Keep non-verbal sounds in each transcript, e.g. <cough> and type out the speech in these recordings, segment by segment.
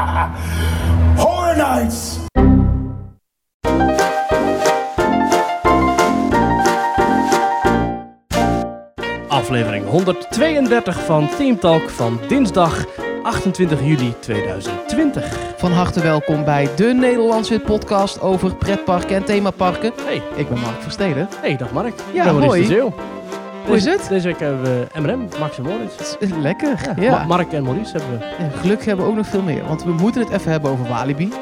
<laughs> Horror Nights! Aflevering 132 van Team Talk van dinsdag 28 juli 2020. Van harte welkom bij de Nederlandse podcast over pretparken en themaparken. Hey, Ik ben Mark Versteden. hey, dag Mark. Ja, Ik ben Maurice hoi. de Zeeuw. Hoe is het? Deze week hebben we M&M, Max en Moritz. Lekker. Ja, Ja. Ma- Mark en Maurice hebben we. En gelukkig hebben we ook nog veel meer. Want we moeten het even hebben over Walibi.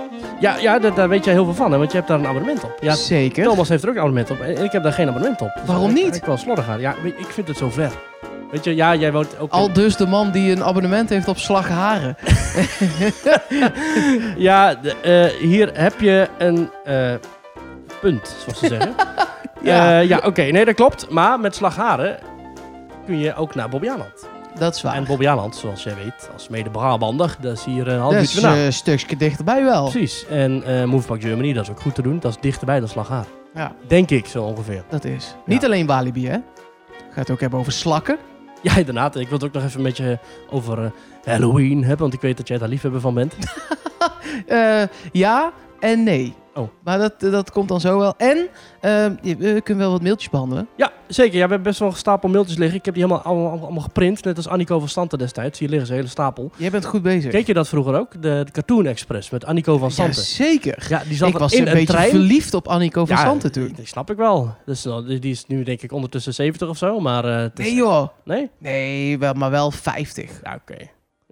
Ja, ja daar, daar weet jij heel veel van, hè, want je hebt daar een abonnement op. Ja, Zeker. Thomas heeft er ook een abonnement op en ik heb daar geen abonnement op. Dus Waarom niet? Ik wel slordig aan. Ja, ik vind het zo ver. Weet je, ja, jij woont ook... Al dus de man die een abonnement heeft op Slagharen. <laughs> Ja, de- eh, hier heb je een eh, punt, zoals ze zeggen. <laughs> Ja. ja, ja oké. Nee, dat klopt. Maar met Slagharen kun je ook naar Bobbejaanland. Dat is waar. En Bobbejaanland, zoals jij weet, als mede Brabander, dat is hier een half dat uurtje is vandaan. eh, een stukje dichterbij wel. Precies. En eh Movepark Germany, dat is ook goed te doen. Dat is dichterbij dan Slagharen. Ja, Denk ik, zo ongeveer. dat is. Niet alleen Walibi, hè? Ga het ook hebben over slakken. Ja, inderdaad. Ik wil het ook nog even met je over eh, Halloween hebben, want ik weet dat jij daar liefhebber van bent. <laughs> Eh, ja en nee. Oh. Maar dat, dat komt dan zo wel. En ehm, je- we kunnen wel wat mailtjes behandelen. Ja, zeker. Ja, we hebben best wel een stapel mailtjes liggen. Ik heb die helemaal allemaal, allemaal geprint, net als Annico van Santen destijds. Hier liggen ze, een hele stapel. Jij bent goed bezig. Keek je dat vroeger ook? De, de Cartoon Express met Annico van ja, Santen. zeker. Ja, die zat ik was in een een, beetje trein. verliefd op Annico van Ja, Santen toen. Die snap ik wel. Dus, nou, die is nu denk ik ondertussen 70 of zo, maar... eh, is- Nee joh. Nee? Nee, wel, maar wel 50. Ja, oké.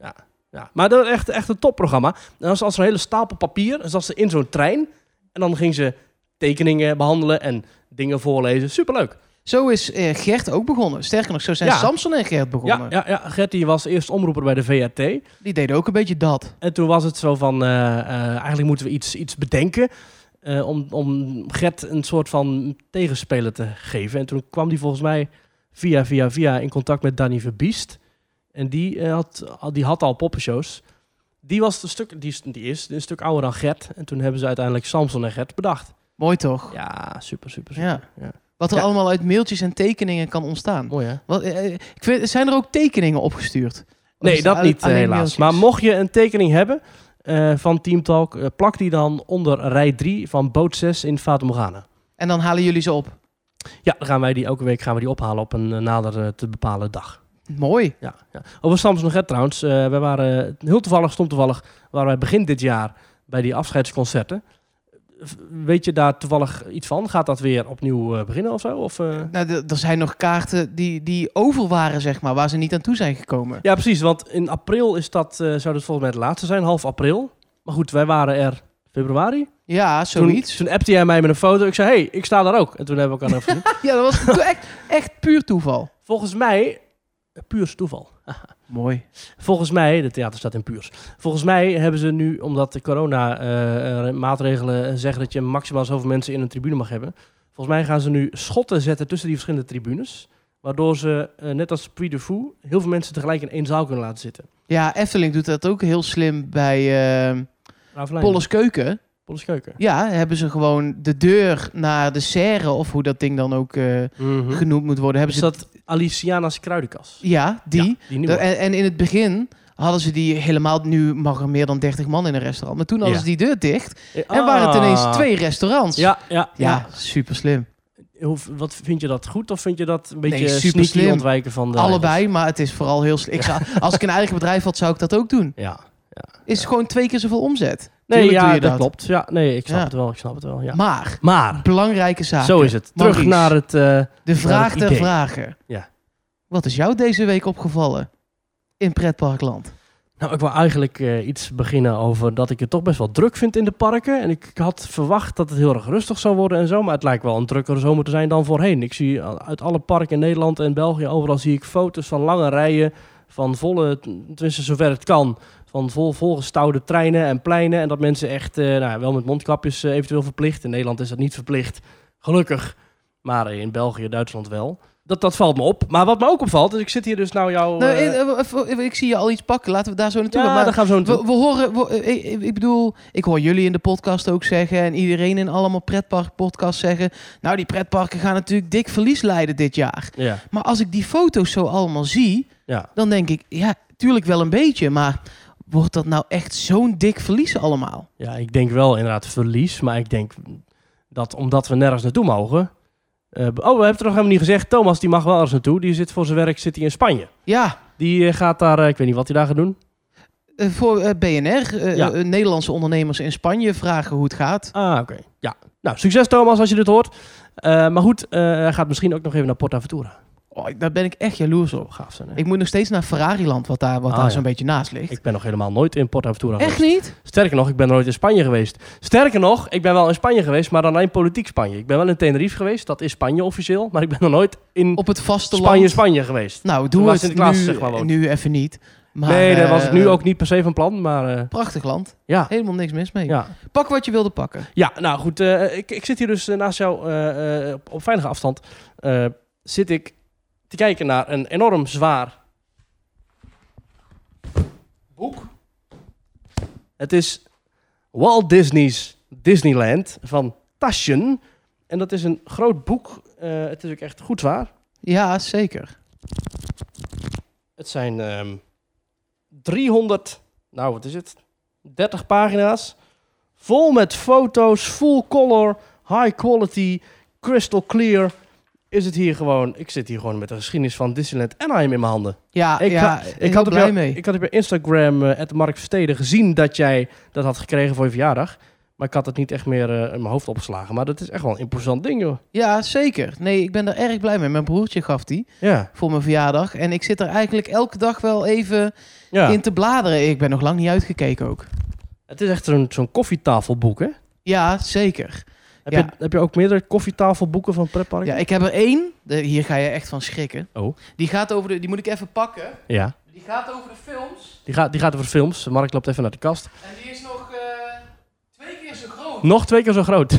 Ja. Ja. Maar dat was echt, echt een topprogramma. En als, als een hele stapel papier, dan zat ze in zo'n trein. En dan ging ze tekeningen behandelen en dingen voorlezen. Superleuk. Zo is eh, Gert ook begonnen. Sterker nog, zo zijn Ja. Samson en Gert begonnen. Ja, ja, ja, Gert die was eerst omroeper bij de VRT. Die deden ook een beetje dat. En toen was het zo van, eh, eh, eigenlijk moeten we iets, iets bedenken eh, om, om Gert een soort van tegenspeler te geven. En toen kwam die volgens mij via, via, via in contact met Danny Verbiest. En die, eh, had, al- die had al poppenshows. Die, was een stuk, die, is, die is een stuk ouder dan Gert. En toen hebben ze uiteindelijk Samson en Gert bedacht. Mooi toch? Ja, super, super, super. Ja. Ja. Wat er Ja. allemaal uit mailtjes en tekeningen kan ontstaan. Mooi hè? Wat, eh, ik vind, zijn er ook tekeningen opgestuurd? Of Nee, dat niet eh, helaas. mailtjes? Maar mocht je een tekening hebben eh, van Team Talk, eh, plak die dan onder rij 3 van boot 6 in Fata Morgana. En dan halen jullie ze op. Ja, dan gaan wij die elke week gaan we die ophalen op een eh, nader eh, te bepalen dag. Mooi. Ja, ja. Over Samson Gert trouwens. eh we waren heel toevallig, stom toevallig, waren wij begin dit jaar bij die afscheidsconcerten. Weet je daar toevallig iets van? Gaat dat weer opnieuw eh, beginnen of zo? Of, eh? Nou, er zijn nog kaarten die, die over waren, zeg maar, waar ze niet aan toe zijn gekomen. Ja, precies. Want in april is dat, zou dat volgens mij het laatste zijn, half april. Maar goed, wij waren er februari. Ja, Toen, zoiets. toen appte jij mij met een foto. Ik zei, hey, ik sta daar ook. En toen hebben we elkaar even gezien. <laughs> Ja, dat was toen echt, echt puur toeval. Volgens mij, puurs toeval. <laughs> Mooi. Volgens mij, de theater staat in Puurs. Volgens mij hebben ze nu, omdat de corona-maatregelen zeggen dat je maximaal zoveel mensen in een tribune mag hebben. Volgens mij gaan ze nu schotten zetten tussen die verschillende tribunes. Waardoor ze, eh, net als Puy de Fou, heel veel mensen tegelijk in één zaal kunnen laten zitten. Ja, Efteling doet dat ook heel slim bij eh Ravelijn. Polles Keuken. Ja, hebben ze gewoon de deur naar de serre, of hoe dat ding dan ook eh, Mhm. genoemd moet worden. Hebben Is ze dat Aliciana's kruidenkas? Ja, die. Ja, die en, en in het begin hadden ze die helemaal... Nu mag er meer dan 30 man in een restaurant. Maar toen hadden Ja. ze die deur dicht. En Ah. waren het ineens twee restaurants. Ja, ja, Ja, ja. super slim. Hoe, wat vind je dat goed of vind je dat een beetje Nee, super slim. ontwijken van de Allebei, maar het is vooral heel slim. Ik <laughs> zou, als ik een eigen bedrijf had, zou ik dat ook doen. regels? Ja. Is gewoon twee keer zoveel omzet. Nee, Tuurlijk ja, dat, dat. klopt. Ja, nee, ik snap Ja. het wel. Ik snap het wel. Ja. Maar, Maar, belangrijke zaak. zo is het. Terug Maurice. naar het. eh, De vraag der vragen. Ja. Wat is jou deze week opgevallen in pretparkland? Nou, ik wil eigenlijk eh, iets beginnen over dat ik het toch best wel druk vind in de parken. En ik, had verwacht dat het heel erg rustig zou worden en zo. Maar het lijkt wel een drukkere zomer te zijn dan voorheen. Ik zie uit alle parken in Nederland en België, overal zie ik foto's van lange rijen. Van volle, tenminste zover het kan, van vol, volgestouwde treinen en pleinen. En dat mensen echt, eh, nou, wel met mondkapjes eh, eventueel verplicht. In Nederland is dat niet verplicht, gelukkig. Maar in België, Duitsland wel. Dat, dat valt me op. Maar wat me ook opvalt, is ik zit hier dus nou jou... nou, eh, ik zie je al iets pakken. Laten we daar zo naartoe ja, gaan. Maar gaan we zo naartoe. we, we horen, we- ik, ik bedoel, ik hoor jullie in de podcast ook zeggen en iedereen in allemaal pretparkpodcasts zeggen. Nou, die pretparken gaan natuurlijk dik verlies leiden dit jaar. Ja, Maar als ik die foto's zo allemaal zie, ja. dan denk ik, ja, tuurlijk wel een beetje, maar wordt dat nou echt zo'n dik verlies allemaal? Ja, ik denk wel inderdaad verlies. Maar ik denk dat omdat we nergens naartoe mogen... eh, oh, we hebben het nog helemaal niet gezegd. Thomas die mag wel ergens naartoe. Die zit voor zijn werk zit hij in Spanje. Ja, Die eh, gaat daar, eh, ik weet niet wat hij daar gaat doen. voor BNR, Ja. Nederlandse ondernemers in Spanje vragen hoe het gaat. Ah, oké. Ja. Nou, succes Thomas als je dit hoort. Maar goed, hij gaat misschien ook nog even naar Portaventura. Oh, daar ben ik echt jaloers op. Gaaf zijn, hè? Ik moet nog steeds naar Ferrariland, wat daar, wat Ah, daar ja. zo'n beetje naast ligt. Ik ben nog helemaal nooit in Portaventura echt geweest. niet? Sterker nog, ik ben nooit in Spanje geweest. Sterker nog, ik ben wel in Spanje geweest, maar dan alleen politiek Spanje. Ik ben wel in Tenerife geweest, dat is Spanje officieel. Maar ik ben nog nooit in Op het vasteland. Spanje, Spanje geweest. Nou, doe het nu, zeg maar, nu even niet. Maar, nee, daar was ik nu eh, ook niet per se van plan, maar eh, Prachtig land. ja. Helemaal niks mis mee. Ja. Pak wat je wilde pakken. ja, nou goed, eh, ik, ik zit hier dus naast jou op, op veilige afstand. zit ik te kijken naar een enorm zwaar boek. Het is Walt Disney's Disneyland van Taschen. En dat is een groot boek. Eh, het is ook echt goed zwaar. Ja, zeker. Het zijn ehm 300, nou wat is het? 30 pagina's. Vol met foto's, full color, high quality, crystal clear. Is het hier gewoon, ik zit hier gewoon met de geschiedenis van Disneyland Anaheim in mijn handen. Ja, Ik, ja had, ik, had blij jou- mee. ik had op je Instagram, eh Mark Versteden, gezien dat jij dat had gekregen voor je verjaardag. Maar ik had het niet echt meer eh, in mijn hoofd opgeslagen. Maar dat is echt wel een imposant ding, joh. Ja, zeker. Nee, ik ben er erg blij mee. Mijn broertje gaf die Ja, voor mijn verjaardag. En ik zit er eigenlijk elke dag wel even ja. in te bladeren. Ik ben nog lang niet uitgekeken ook. het is echt zo'n zo'n koffietafelboek, hè? Ja, zeker. Heb, Ja. je, heb je ook meerdere koffietafelboeken van pretparken? Ja, ik heb er één. De, hier ga je echt van schrikken. Oh. Die gaat over de... Die moet ik even pakken. Ja. Die gaat over de films. Die gaat, die gaat over films. Mark loopt even naar de kast. En die is nog eh, twee keer zo groot. Nog twee keer zo groot.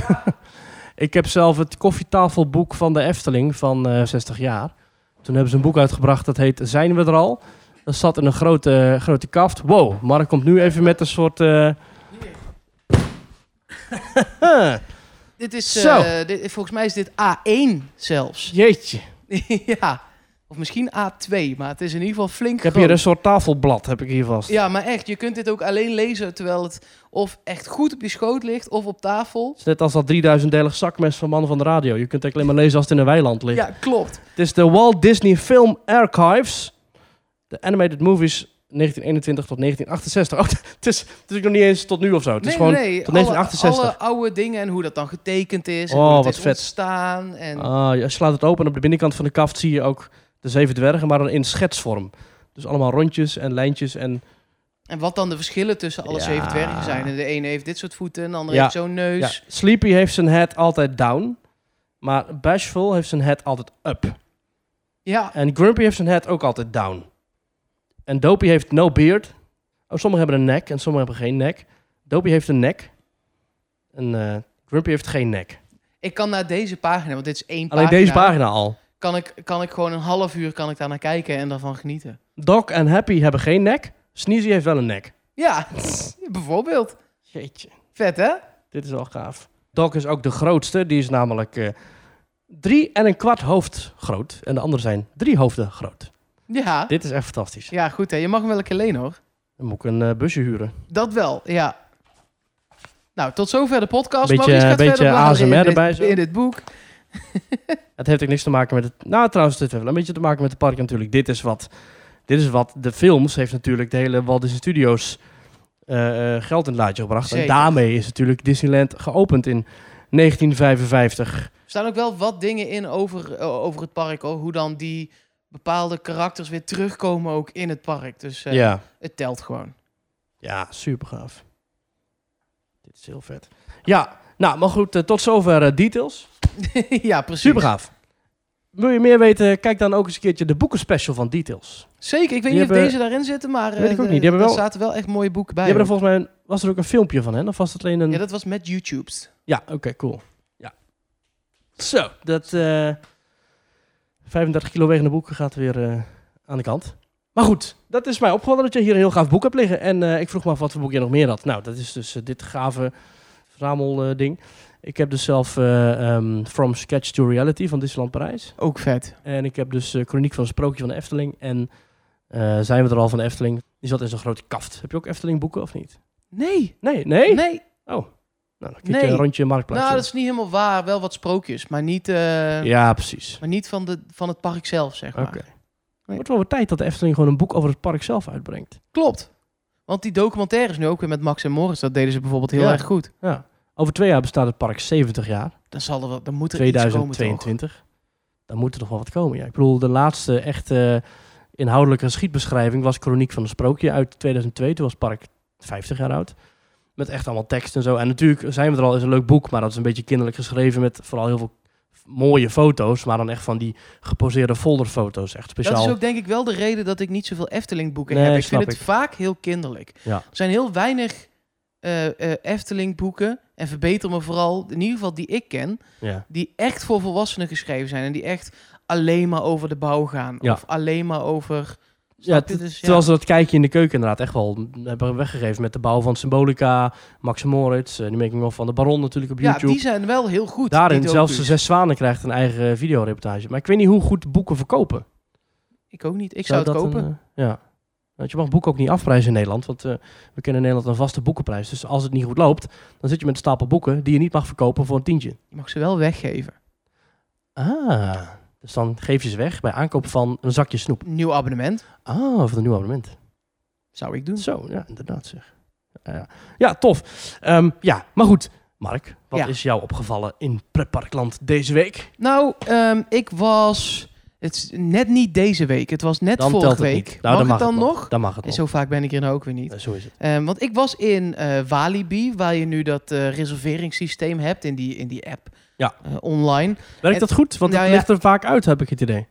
<laughs> ik heb zelf het koffietafelboek van de Efteling van eh 60 jaar. Toen hebben ze een boek uitgebracht dat heet Zijn we er al? Dat zat in een grote, grote kaft. Wow, Mark komt nu even met een soort... <laughs> Dit is... Zo. eh, dit, volgens mij is dit A1 zelfs. <laughs> Jeetje. ja. Of misschien A2. Maar het is in ieder geval flink Ik heb groot. hier een soort tafelblad, heb ik hier vast. Ja, maar echt. Je kunt dit ook alleen lezen terwijl het of echt goed op je schoot ligt of op tafel. Het is net als dat 3000-delig zakmes van Mannen van de Radio. Je kunt het alleen maar lezen als het in een weiland ligt. Ja, klopt. Het is de Walt Disney Film Archives. De animated movies 1921 tot 1968. Oh, <laughs> het is natuurlijk nog niet eens tot nu of zo. Het is gewoon... nee, tot alle- 1968. Alle, oude dingen en hoe dat dan getekend is. En Oh, hoe het wat vet. ontstaan. En... Ah, je slaat het open en op de binnenkant van de kaft zie je ook de zeven dwergen, maar dan in schetsvorm. Dus allemaal rondjes en lijntjes en... En wat dan de verschillen tussen alle Ja. zeven dwergen zijn. En de ene heeft dit soort voeten, en de andere Ja. heeft zo'n neus. Ja, Sleepy heeft zijn head altijd down, maar Bashful heeft zijn head altijd up. Ja, En Grumpy heeft zijn head ook altijd down. En Dopey heeft no beard. Oh, sommigen hebben een nek en sommigen hebben geen nek. Dopey heeft een nek. En eh, Grumpy heeft geen nek. ik kan naar deze pagina, want dit is één Alleen pagina. deze pagina al. Kan ik, kan ik gewoon een half uur kan ik daar naar kijken en daarvan genieten. Doc en Happy hebben geen nek. Sneezy heeft wel een nek. Ja, <laughs> bijvoorbeeld. Jeetje. Vet, hè? Dit is wel gaaf. Doc is ook de grootste. Die is namelijk eh, drie en een kwart hoofd groot. En de anderen zijn drie hoofden groot. Ja. Dit is echt fantastisch. Ja, goed, hè? Je mag hem wel een keer lenen, hoor. Dan moet ik een eh, busje huren. Dat wel, ja. Nou, tot zover de podcast. Beetje- Maurice gaat beetje verder bladeren ASMR in dit- erbij zo. In dit boek. <laughs> Het heeft ook niks te maken met het... Nou, trouwens, dit heeft wel een beetje te maken met de park natuurlijk. Dit is wat, dit is wat de films heeft natuurlijk de hele Walt Disney Studios eh, eh, geld in het laadje gebracht. En daarmee is natuurlijk Disneyland geopend in 1955. Er staan ook wel wat dingen in over, eh, over het park, hoor. Hoe dan die bepaalde karakters weer terugkomen ook in het park. Dus eh, ja. het telt gewoon. Ja, super gaaf. Dit is heel vet. Ja, nou, maar goed, eh, tot zover eh, details. <laughs> ja, precies. Super gaaf. Wil je meer weten, kijk dan ook eens een keertje de boekenspecial van Details. Zeker. Ik weet Die niet of deze daarin zitten, maar Weet ik ook niet. Die hebben er wel- zaten wel echt mooie boeken bij. Die hebben er volgens mij, was er ook een filmpje van, hè? Of was het alleen een... Ja, dat was met YouTube's. Ja, oké, cool. Ja. Zo, dat eh 35 kilo wegende boek gaat weer eh, aan de kant. Maar goed, dat is mij opgevallen dat je hier een heel gaaf boek hebt liggen. En eh, ik vroeg me af wat voor boek je nog meer had. Nou, dat is dus eh, dit gave verzamelding. ding. ik heb dus zelf eh, ehm, From Sketch to Reality van Disneyland Parijs. Ook vet. En ik heb dus Chroniek van een Sprookje van de Efteling. En Zijn we er al van de Efteling. Die zat in zo'n grote kaft. Heb je ook Efteling boeken of niet? Nee. Nee, nee? Nee. Nou, dan kijk je Nee. een rondje Marktplaats. Nou, doen. dat is niet helemaal waar. Wel wat sprookjes, maar niet, eh, Ja, precies. maar niet van, de, van het park zelf, zeg maar. Oké. Het wordt wel weer tijd dat de Efteling gewoon een boek over het park zelf uitbrengt. Klopt. Want die documentaires nu ook weer met Max en Morris, dat deden ze bijvoorbeeld heel Ja. erg goed. Ja. Over twee jaar bestaat het park 70 jaar. Dan zal er wel, dan moet er iets komen, toch? 2022. Dan moet er nog wel wat komen. Ja. Ik bedoel, de laatste echte inhoudelijke geschiedbeschrijving was Chroniek van een Sprookje uit 2002. Toen was het park 50 jaar oud. Met echt allemaal tekst en zo. En natuurlijk zijn we er al, is een leuk boek, maar dat is een beetje kinderlijk geschreven met vooral heel veel mooie foto's, maar dan echt van die geposeerde folderfoto's. Echt speciaal. Dat is ook denk ik wel de reden dat ik niet zoveel Efteling boeken Nee, heb. Ik vind het vaak heel kinderlijk. Ja. Er zijn heel weinig eh, eh, Efteling boeken, en verbeter me vooral, in ieder geval die ik ken, Ja. die echt voor volwassenen geschreven zijn. En die echt alleen maar over de bouw gaan. Ja. Of alleen maar over... Ja, Dus, ja. terwijl ze dat kijkje in de keuken inderdaad echt wel hebben weggegeven met de bouw van Symbolica, Max Moritz, eh, die making van de Baron natuurlijk op Ja, YouTube. die zijn wel heel goed. Daarin, zelfs de. Zes Zwanen krijgt een eigen videoreportage. Maar ik weet niet hoe goed boeken verkopen. Ik ook niet. Ik zou, het dat kopen. een, eh, ja. Want je mag boeken ook niet afprijzen in Nederland. Want eh, we kennen in Nederland een vaste boekenprijs. Dus als het niet goed loopt, dan zit je met een stapel boeken die je niet mag verkopen voor een tientje. Je mag ze wel weggeven. Ah, dus dan geef je ze weg bij aankoop van een zakje snoep. Nieuw abonnement. Ah, voor een nieuw abonnement. Zou ik doen. Zo, ja, inderdaad zeg. Ja, tof. Ehm, ja, maar goed. Mark, wat Ja. is jou opgevallen in Pretparkland deze week? Nou, ehm, ik was... Het is net niet deze week. Het was net Dan vorige week. Nou, mag, dan het dan nog? Dan mag het En nog. zo vaak ben ik hier nou ook weer niet. Eh, zo is het. Ehm, want ik was in eh, Walibi, waar je nu dat eh, reserveringssysteem hebt in die, in die app Ja. eh, online. Werkt dat goed? Want Nou het ligt er vaak uit, heb ik het idee.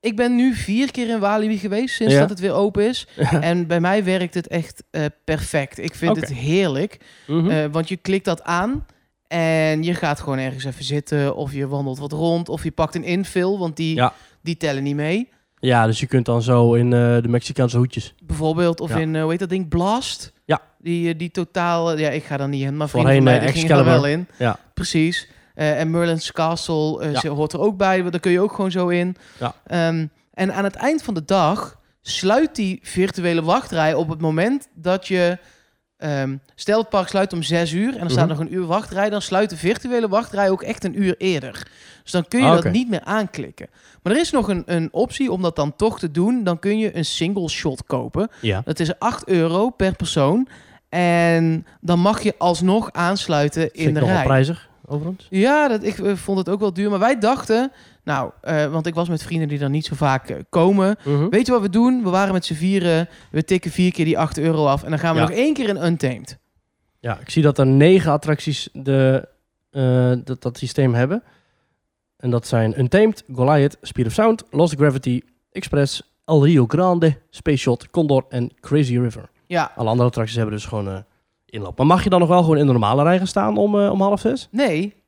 Ik ben nu vier keer in Walibi geweest sinds dat het weer open is. <laughs> En bij mij werkt het echt eh, perfect. Ik vind het heerlijk. Mhm. Eh, want je klikt dat aan en je gaat gewoon ergens even zitten. Of je wandelt wat rond. Of je pakt een infill, want die, Ja. die tellen niet mee. ja, dus je kunt dan zo in de Mexicaanse hoedjes. Bijvoorbeeld, of Ja. in, eh, hoe heet dat ding, Blast? Ja. Die, die totaal, ja, ik ga daar niet in, maar vrienden Voorheen, van mij die gingen er wel in. Ja. Precies. Eh, en Merlin's Castle eh, Ja. hoort er ook bij, daar kun je ook gewoon zo in. Ja. Ehm, en aan het eind van de dag sluit die virtuele wachtrij op het moment dat je... ehm, stel het park sluit om zes uur en er staat Mhm. nog een uur wachtrij... dan sluit de virtuele wachtrij ook echt een uur eerder. Dus dan kun je Ah, dat niet meer aanklikken. Maar er is nog een, een optie om dat dan toch te doen. Dan kun je een single shot kopen. Ja. Dat is 8 euro per persoon. En dan mag je alsnog aansluiten in de rij. prijzig, overigens. Ja, dat, ik eh, vond het ook wel duur. Maar wij dachten, nou, eh, want ik was met vrienden die dan niet zo vaak eh, komen. Mhm. Weet je wat we doen? We waren met z'n vieren. We tikken vier keer die 8 euro af. En dan gaan we Ja. nog één keer in Untamed. Ja, ik zie dat er negen attracties de, dat, dat systeem hebben. En dat zijn Untamed, Goliath, Speed of Sound, Lost Gravity, Express, El Rio Grande, Space Shot, Condor en Crazy River. Ja, Alle andere attracties hebben dus gewoon inloop. Maar mag je dan nog wel gewoon in de normale rij gaan staan om, eh, om half zes? nee.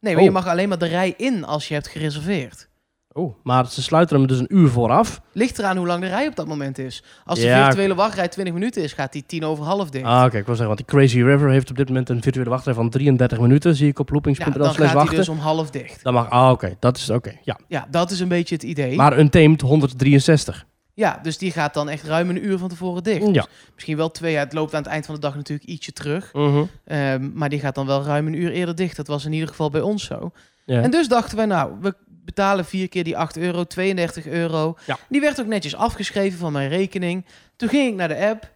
Nee, maar Oh. je mag alleen maar de rij in als je hebt gereserveerd. Oh, maar ze sluiten hem dus een uur vooraf. Ligt eraan hoe lang de rij op dat moment is. Als de Ja, virtuele wachtrij 20 minuten is, gaat die tien over half dicht. Ah, oké, ik wil zeggen, want die Crazy River heeft op dit moment een virtuele wachtrij van 33 minuten. Zie ik op ja, loopings.nl dan slash gaat wachten. dus om half dicht. Dan mag, ah, oké, dat is oké, ja. Ja, dat is een beetje het idee. Maar Untamed 163. Ja, dus die gaat dan echt ruim een uur van tevoren dicht. Ja. Misschien wel twee. Ja, het loopt aan het eind van de dag natuurlijk ietsje terug. Mhm. Ehm, maar die gaat dan wel ruim een uur eerder dicht. Dat was in ieder geval bij ons zo. Ja. En dus dachten wij, nou, we betalen vier keer die 8 euro, 32 euro. Ja. Die werd ook netjes afgeschreven van mijn rekening. Toen ging ik naar de app,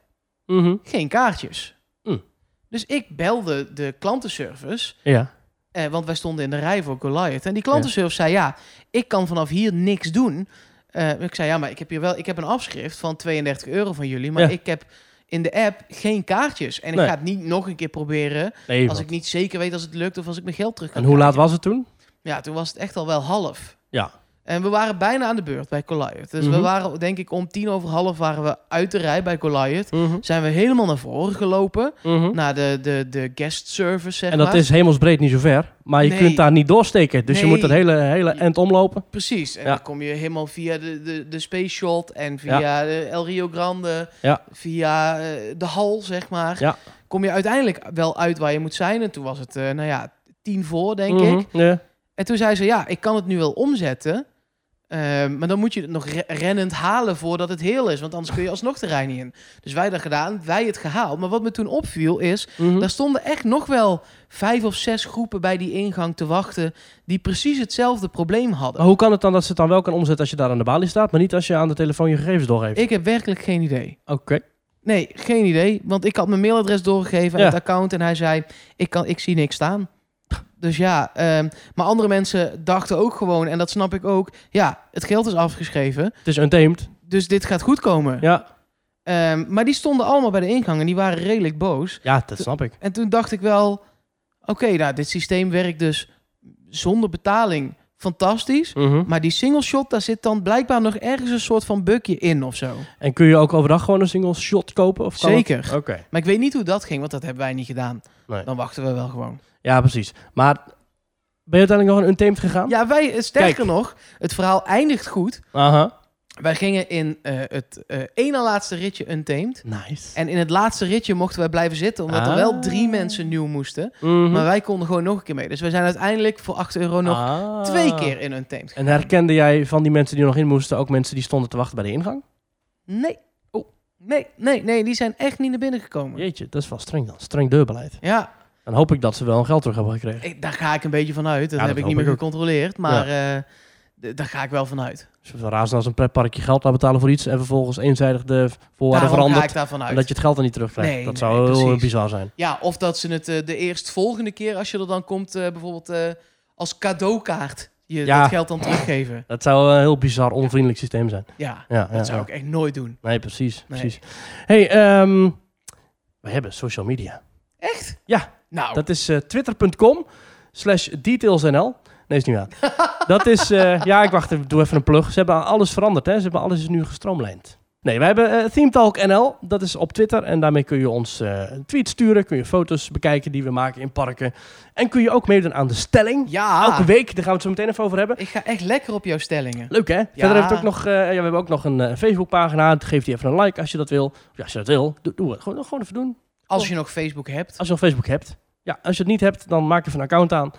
Mhm. geen kaartjes. Mm. Dus ik belde de klantenservice, Ja. eh, want wij stonden in de rij voor Goliath. En die klantenservice zei, ja, ik kan vanaf hier niks doen. Eh, ik zei, ja, maar ik heb hier wel, ik heb een afschrift van 32 euro van jullie, maar Ja. ik heb in de app geen kaartjes. En ik ga het niet nog een keer proberen Nee, als ik niet zeker weet als het lukt of als ik mijn geld terug kan En hoe laat was het toen? Ja, toen was het echt al wel half. Ja. En we waren bijna aan de beurt bij Goliath. Dus we Mhm. waren, denk ik, om tien over half waren we uit de rij bij Goliath. Mhm. Zijn we helemaal naar voren gelopen. Mhm. Naar de, de, de guest service, zeg En dat maar. is hemelsbreed niet zo ver. Maar je Nee. kunt daar niet doorsteken. Dus je moet een hele, hele end omlopen. Precies. En Ja. dan kom je helemaal via de, de, de Space Shot en via de El Rio Grande. Ja. Via eh, de hal, zeg maar. Kom je uiteindelijk wel uit waar je moet zijn. En toen was het, eh, nou ja, tien voor, denk ik. Ja. En toen zei ze, ja, ik kan het nu wel omzetten. Ehm, maar dan moet je het nog re- rennend halen voordat het heel is. Want anders kun je alsnog rij niet in. Dus wij dat gedaan, wij het gehaald. Maar wat me toen opviel is... Mhm. Daar stonden echt nog wel vijf of zes groepen bij die ingang te wachten... die precies hetzelfde probleem hadden. Maar hoe kan het dan dat ze het dan wel kan omzetten als je daar aan de balie staat, maar niet als je aan de telefoon je gegevens doorgeeft? Ik heb werkelijk geen idee. Oké. Nee, geen idee. Want ik had mijn mailadres doorgegeven aan Ja. het account... en hij zei, ik, kan, ik zie niks staan. Dus ja, ehm, maar andere mensen dachten ook gewoon... en dat snap ik ook... ja, het geld is afgeschreven... Het is untamed. dus dit gaat goed komen. Ja. Ehm, maar die stonden allemaal bij de ingang en die waren redelijk boos. ja, dat snap ik. En toen dacht ik wel, oké, nou, dit systeem werkt dus zonder betaling fantastisch. Mhm. Maar die single shot, daar zit dan blijkbaar nog ergens een soort van bugje in of zo. En kun je ook overdag gewoon een single shot kopen? Of Zeker. Oké. Maar ik weet niet hoe dat ging, want dat hebben wij niet gedaan. Nee. Dan wachten we wel gewoon. Ja, precies. Maar ben je uiteindelijk nog een untamed gegaan? Ja, wij, sterker Kijk. nog, het verhaal eindigt goed. Aha. Wij gingen in eh, het eh ene laatste ritje untamed. Nice. En in het laatste ritje mochten wij blijven zitten, omdat er wel Ah. drie mensen nieuw moesten. Mhm. Maar wij konden gewoon nog een keer mee. Dus we zijn uiteindelijk voor 8 euro nog Ah. twee keer in Untamed En gegaan. herkende jij van die mensen die er nog in moesten ook mensen die stonden te wachten bij de ingang? Nee. Oh. Nee, nee, nee, die zijn echt niet naar binnen gekomen. Jeetje, dat is wel streng dan. Streng deurbeleid. Ja, Dan hoop ik dat ze wel een geld terug hebben gekregen. ik, daar ga ik een beetje van uit. Dat Ja, heb dat ik niet meer gecontroleerd, maar eh, d- daar ga ik wel van uit. Dus we razen als een pretparkje geld laten betalen voor iets en vervolgens eenzijdig de voorwaarden Daarom ga verandert. ik daarvan uit. En dat je het geld dan niet terugkrijgt. Nee, dat nee, zou heel precies. bizar zijn. Ja, of dat ze het eh, de eerstvolgende keer, als je er dan komt, eh, bijvoorbeeld eh, als cadeaukaart je Ja. dat geld dan teruggeven. Dat zou een heel bizar, onvriendelijk systeem zijn. Ja, Ja, ja, dat zou ja. ik echt nooit doen. Nee, precies. Nee. precies. hey, ehm, we hebben social media. Echt? Ja. Nou, Dat is eh, twitter.com slash detailsnl. Nee, is niet waar. <laughs> dat is, eh, ja, ik wacht even, doe even een plug. Ze hebben alles veranderd, hè. Ze hebben alles is nu gestroomlijnd. Nee, wij hebben NL. Dat is op Twitter. En daarmee kun je ons een tweet sturen. Kun je foto's bekijken die we maken in parken. En kun je ook meedoen aan de stelling. ja. Elke week, daar gaan we het zo meteen even over hebben. Ik ga echt lekker op jouw stellingen. Leuk hè? Verder hebben ook nog, ja, we hebben ook nog een Facebookpagina. Geef die even een like als je dat wil. Ja, als je dat wil, doe, doe het. Gewoon, gewoon even doen. Als je nog Facebook hebt. Als je nog Facebook hebt. Ja, als je het niet hebt, dan maak even een account aan.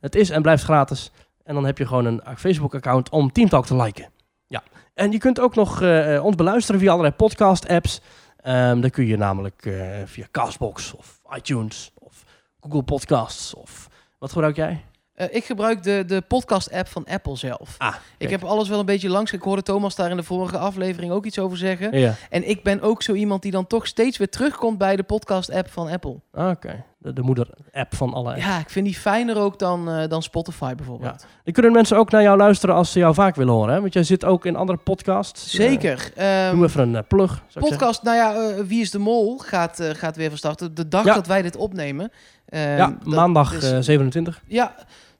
Het is en blijft gratis. En dan heb je gewoon een Facebook-account om Teamtalk te liken. Ja. En je kunt ook nog eh, ons beluisteren via allerlei podcast-apps. Ehm dan kun je namelijk eh, via Castbox of iTunes of Google Podcasts of... Wat gebruik jij? Eh, ik gebruik de, de podcast-app van Apple zelf. Ah, Ik heb alles wel een beetje langs. Ik hoorde Thomas daar in de vorige aflevering ook iets over zeggen. Ja. En ik ben ook zo iemand die dan toch steeds weer terugkomt bij de podcast-app van Apple. Ah, Oké. De, de moeder-app van alle apps. Ja, ik vind die fijner ook dan, eh, dan Spotify bijvoorbeeld. Dan kunnen mensen ook naar jou luisteren als ze jou vaak willen horen. Hè? Want jij zit ook in andere podcasts. Zeker. Ehm, doe even een plug. podcast, nou ja, Wie is de Mol gaat, gaat weer van start. De dag Ja. dat wij dit opnemen. Ehm, Ja, maandag is- eh, 27. Ja,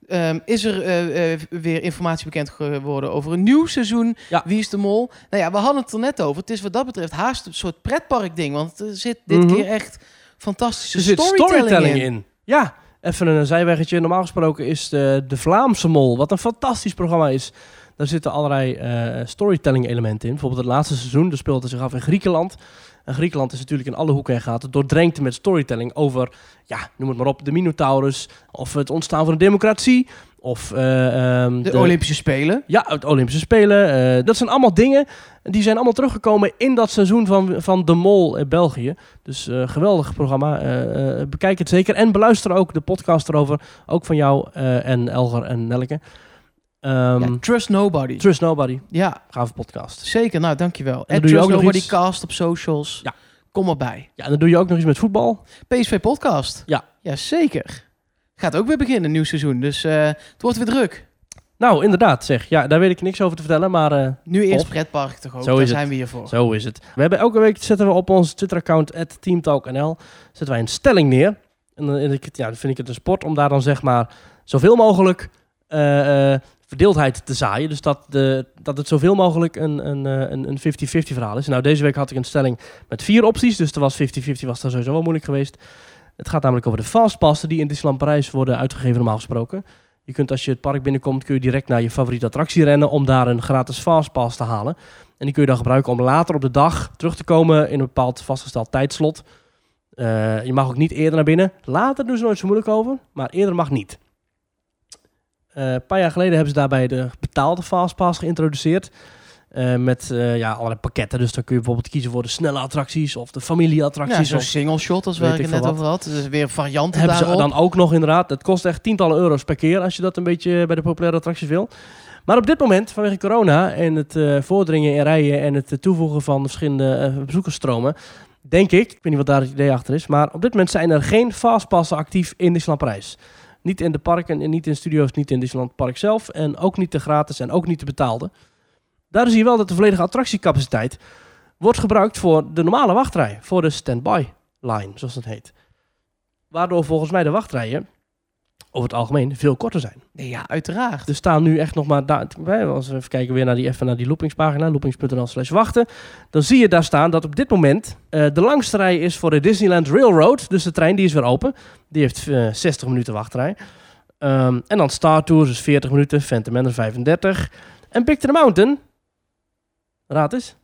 ehm, is er eh, eh, weer informatie bekend geworden over een nieuw seizoen. Ja. Wie is de mol? Nou ja, we hadden het er net over. Het is wat dat betreft haast een soort pretpark ding. Want er zit dit Mhm. keer echt fantastische Er zit storytelling, storytelling in. in. Ja, even een zijweggetje. Normaal gesproken is de, de Vlaamse Mol, wat een fantastisch programma is. Daar zitten allerlei eh, storytelling elementen in. Bijvoorbeeld het laatste seizoen, dat speelde zich af in Griekenland. En Griekenland is natuurlijk in alle hoeken en gaten doordrenkt met storytelling over, ja, noem het maar op, de Minotaurus. Of het ontstaan van de democratie. Of ehm, De, Olympische Spelen. Ja, het Olympische Spelen. eh, dat zijn allemaal dingen. Die zijn allemaal teruggekomen in dat seizoen van, van De Mol in België. Dus eh, geweldig programma. bekijk het zeker. En beluister ook de podcast erover. Ook van jou en Elger en Nelke. Ehm, Ja, Trust Nobody. Trust Nobody. Ja, Gave podcast. zeker. Nou, dankjewel. dan En je Trust ook nog Nobody cast op socials. Ja. Kom erbij. Ja, en dan doe je ook nog iets met voetbal. PSV podcast. Ja. Ja, zeker. Gaat ook weer beginnen, een nieuw seizoen. Dus eh, het wordt weer druk. Nou, inderdaad zeg. Ja, daar weet ik niks over te vertellen. Maar eh, Nu eerst pretpark toch ook. Zo Daar het. zijn we hier voor. Zo is het. We hebben elke week zetten we op ons Twitter-account @teamtalknl zetten wij een stelling neer. En dan, en ja, dan vind ik het een sport om daar dan zeg maar zoveel mogelijk eh, verdeeldheid te zaaien. Dus dat, dat het zoveel mogelijk een, een, eh, een, een 50-50 verhaal is. Nou, deze week had ik een stelling met vier opties. Dus er was 50-50 was daar sowieso wel moeilijk geweest. Het gaat namelijk over de fastpassen die in Disneyland Parijs worden uitgegeven normaal gesproken. Je kunt als je het park binnenkomt, kun je direct naar je favoriete attractie rennen om daar een gratis fastpass te halen. En die kun je dan gebruiken om later op de dag terug te komen in een bepaald vastgesteld tijdslot. Eh, je mag ook niet eerder naar binnen. Later doen ze nooit zo moeilijk over, maar eerder mag niet. Eh, een paar jaar geleden hebben ze daarbij de betaalde Fastpass geïntroduceerd. Eh, met eh, ja, allerlei pakketten. Dus dan kun je bijvoorbeeld kiezen voor de snelle attracties of de Ja, familieattracties. zo'n of, single shot als waar ik het net over had. Dus weer varianten hebben ze daarop. dan ook nog inderdaad. Het kost echt tientallen euro's per keer als je dat een beetje bij de populaire attracties wil. Maar op dit moment, vanwege corona en het eh, voordringen in rijen en het toevoegen van verschillende bezoekersstromen, denk ik, ik weet niet wat daar het idee achter is, maar op dit moment zijn er geen fastpassen actief in Disneyland Parijs. Niet in de parken en niet in studio's, niet in Disneyland Park zelf en ook niet de gratis en ook niet de betaalde. Daar zie je wel dat de volledige attractiecapaciteit wordt gebruikt voor de normale wachtrij, voor de standby line, zoals dat heet. Waardoor volgens mij de wachtrijen over het algemeen veel korter zijn. Nee, ja, uiteraard. Er staan nu echt nog maar... Daar, als we even kijken weer naar die, even naar die loopingspagina, loopings.nl slash wachten. Dan zie je daar staan dat op dit moment eh, de langste rij is voor de Disneyland Railroad. Dus de trein die is weer open. Die heeft eh, 60 minuten wachtrij. Ehm, en dan Star Tours is 40 minuten, Phantom Manor 35. En Big Thunder Mountain... Raad eens.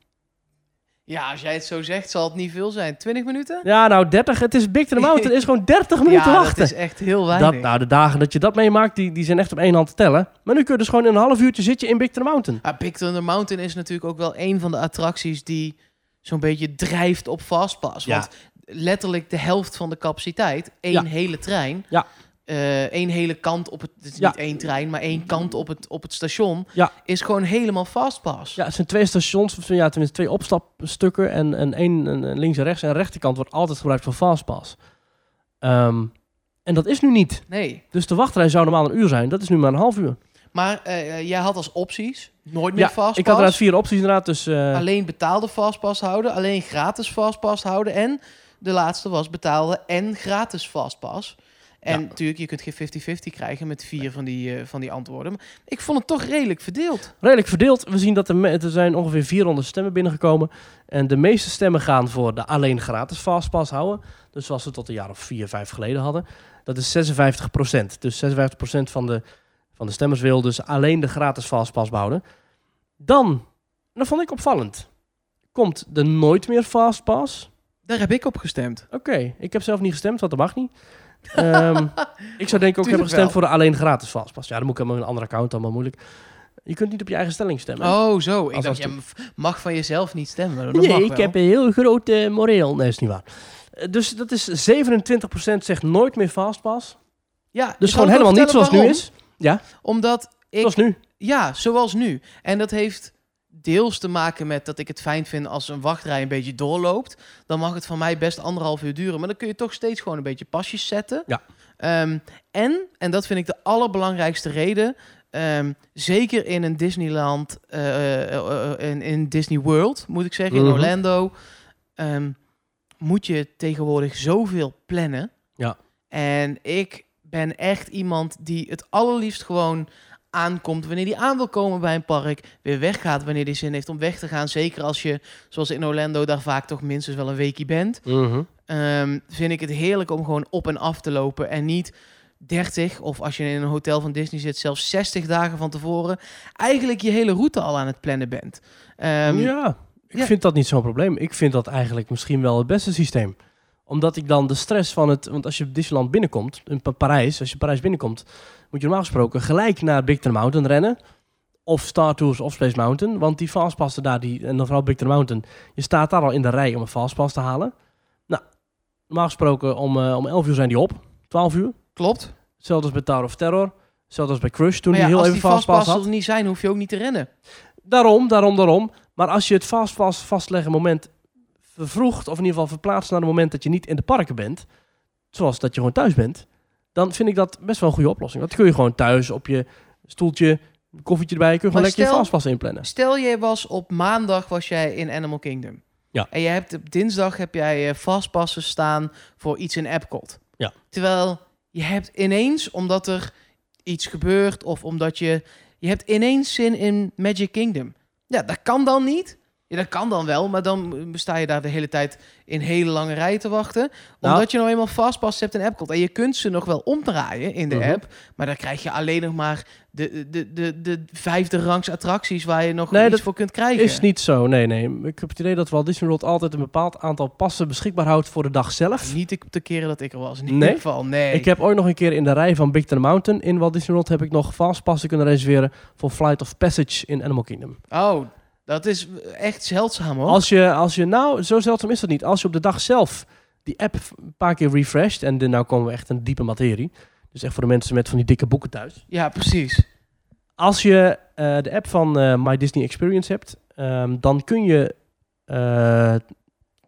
Ja, als jij het zo zegt, zal het niet veel zijn. 20 minuten? Ja, nou 30. Het is Big Thunder Mountain. is gewoon 30 minuten <laughs> ja, wachten. dat is echt heel weinig. Dat, nou, de dagen dat je dat meemaakt, die, die zijn echt op één hand te tellen. Maar nu kun je dus gewoon in een half uurtje zitten in Big Thunder Mountain. Ah, Big Thunder Mountain is natuurlijk ook wel een van de attracties die zo'n beetje drijft op Fastpass. Ja. Want letterlijk de helft van de capaciteit, één Ja. hele trein, Ja. Eh, één hele kant op het, het is Ja. niet één trein, maar één kant op het, op het station, Ja. is gewoon helemaal Fastpass. Ja, het zijn twee stations, of ja, tenminste twee opstapstukken. En, en één links en rechts. En de rechterkant wordt altijd gebruikt voor Fastpass. Ehm, en dat is nu niet. Nee, Dus de wachtrij zou normaal een uur zijn. Dat is nu maar een half uur. maar eh, jij had als opties nooit meer Ja, Fastpass. ik had eruit vier opties inderdaad. Dus eh, Alleen betaalde Fastpass houden, alleen gratis Fastpass houden en de laatste was betaalde en gratis Fastpass. En Ja. natuurlijk, je kunt geen 50-50 krijgen met vier van die, eh, van die antwoorden. Maar ik vond het toch redelijk verdeeld. redelijk verdeeld. We zien dat er, er zijn ongeveer 400 stemmen binnengekomen. En de meeste stemmen gaan voor de alleen gratis Fastpass houden. Dus zoals we tot een jaar of vier, vijf geleden hadden. Dat is 56%. Dus 56% van de, van de stemmers wil dus alleen de gratis Fastpass behouden. Dan, dat vond ik opvallend, komt de nooit meer Fastpass. Daar heb ik op gestemd. Oké, ik heb zelf niet gestemd, want dat mag niet. Ehm, <laughs> ik zou denken ook, ik heb Tuurlijk gestemd wel. voor de alleen gratis Fastpass. Ja, dan moet ik helemaal een andere account, allemaal moeilijk. Je kunt niet op je eigen stelling stemmen. Oh, zo. Ik Als- dacht, als je mag van jezelf niet stemmen. nee, ik wel. heb een heel groot eh, moreel. Nee, is niet waar. Eh, dus dat is 27% zegt nooit meer Fastpass. Ja, Dus gewoon ook helemaal niet zoals nu is. Omdat ik... Zoals nu. Ja, zoals nu. En dat heeft deels te maken met dat ik het fijn vind als een wachtrij een beetje doorloopt. Dan mag het van mij best anderhalf uur duren. Maar dan kun je toch steeds gewoon een beetje pasjes zetten. Ja. Ehm, en, en dat vind ik de allerbelangrijkste reden... ehm, zeker in een Disneyland, eh, in, in Disney World, moet ik zeggen, in Mhm. Orlando, ehm, moet je tegenwoordig zoveel plannen. Ja. En ik ben echt iemand die het allerliefst gewoon aankomt wanneer hij aan wil komen bij een park, weer weggaat wanneer hij zin heeft om weg te gaan. Zeker als je, zoals in Orlando, daar vaak toch minstens wel een weekje bent. Mhm. Ehm, vind ik het heerlijk om gewoon op en af te lopen en niet 30 of als je in een hotel van Disney zit, zelfs 60 dagen van tevoren, eigenlijk je hele route al aan het plannen bent. Ehm, ja, ik ja. vind dat niet zo'n probleem. Ik vind dat eigenlijk misschien wel het beste systeem. Omdat ik dan de stress van het... Want als je Disneyland binnenkomt, in Pa- Parijs, als je Parijs binnenkomt... moet je normaal gesproken gelijk naar Big Thunder Mountain rennen. Of Star Tours of Space Mountain. Want die fastpassen daar, die, en dan vooral Big Thunder Mountain... je staat daar al in de rij om een fastpass te halen. Nou, normaal gesproken om, eh, om 11 uur zijn die op. 12 uur. Klopt. Hetzelfde als bij Tower of Terror. Hetzelfde als bij Crush toen ja, die heel als even fastpass had. er niet zijn, hoef je ook niet te rennen. Daarom, daarom, daarom. Maar als je het fastpass vastleggen moment vervroegt, of in ieder geval verplaatst naar het moment dat je niet in de parken bent, zoals dat je gewoon thuis bent, dan vind ik dat best wel een goede oplossing. Dat kun je gewoon thuis op je stoeltje, een koffietje erbij, kun je gewoon lekker je inplannen. Stel, jij was op maandag was jij in Animal Kingdom. Ja. En je hebt op dinsdag heb jij eh, vastpassen staan voor iets in Epcot. Ja. Terwijl je hebt ineens, omdat er iets gebeurt of omdat je... Je hebt ineens zin in Magic Kingdom. Ja, dat kan dan niet. Ja, dat kan dan wel, maar dan sta je daar de hele tijd in hele lange rijen te wachten. Nou. Omdat je nou eenmaal Fastpass hebt in Epcot. En je kunt ze nog wel omdraaien in de Mhm. app. Maar dan krijg je alleen nog maar de, de, de, de vijfde rangs attracties waar je nog Nee, iets dat voor kunt krijgen. Is niet zo, nee, nee. Ik heb het idee dat Walt Disney World altijd een bepaald aantal passen beschikbaar houdt voor de dag zelf. Niet de, de keren dat ik er was. In Nee? ieder geval, nee. Ik heb ooit nog een keer in de rij van Big Thunder Mountain in Walt Disney World heb ik nog fastpassen kunnen reserveren voor Flight of Passage in Animal Kingdom. Oh, dat is echt zeldzaam hoor. Als je, als je, nou, zo zeldzaam is dat niet. Als je op de dag zelf die app een paar keer refresht, en de, nou komen we echt in diepe materie. Dus echt voor de mensen met van die dikke boeken thuis. Ja, precies. Als je eh, de app van eh, My Disney Experience hebt, ehm, dan kun je eh,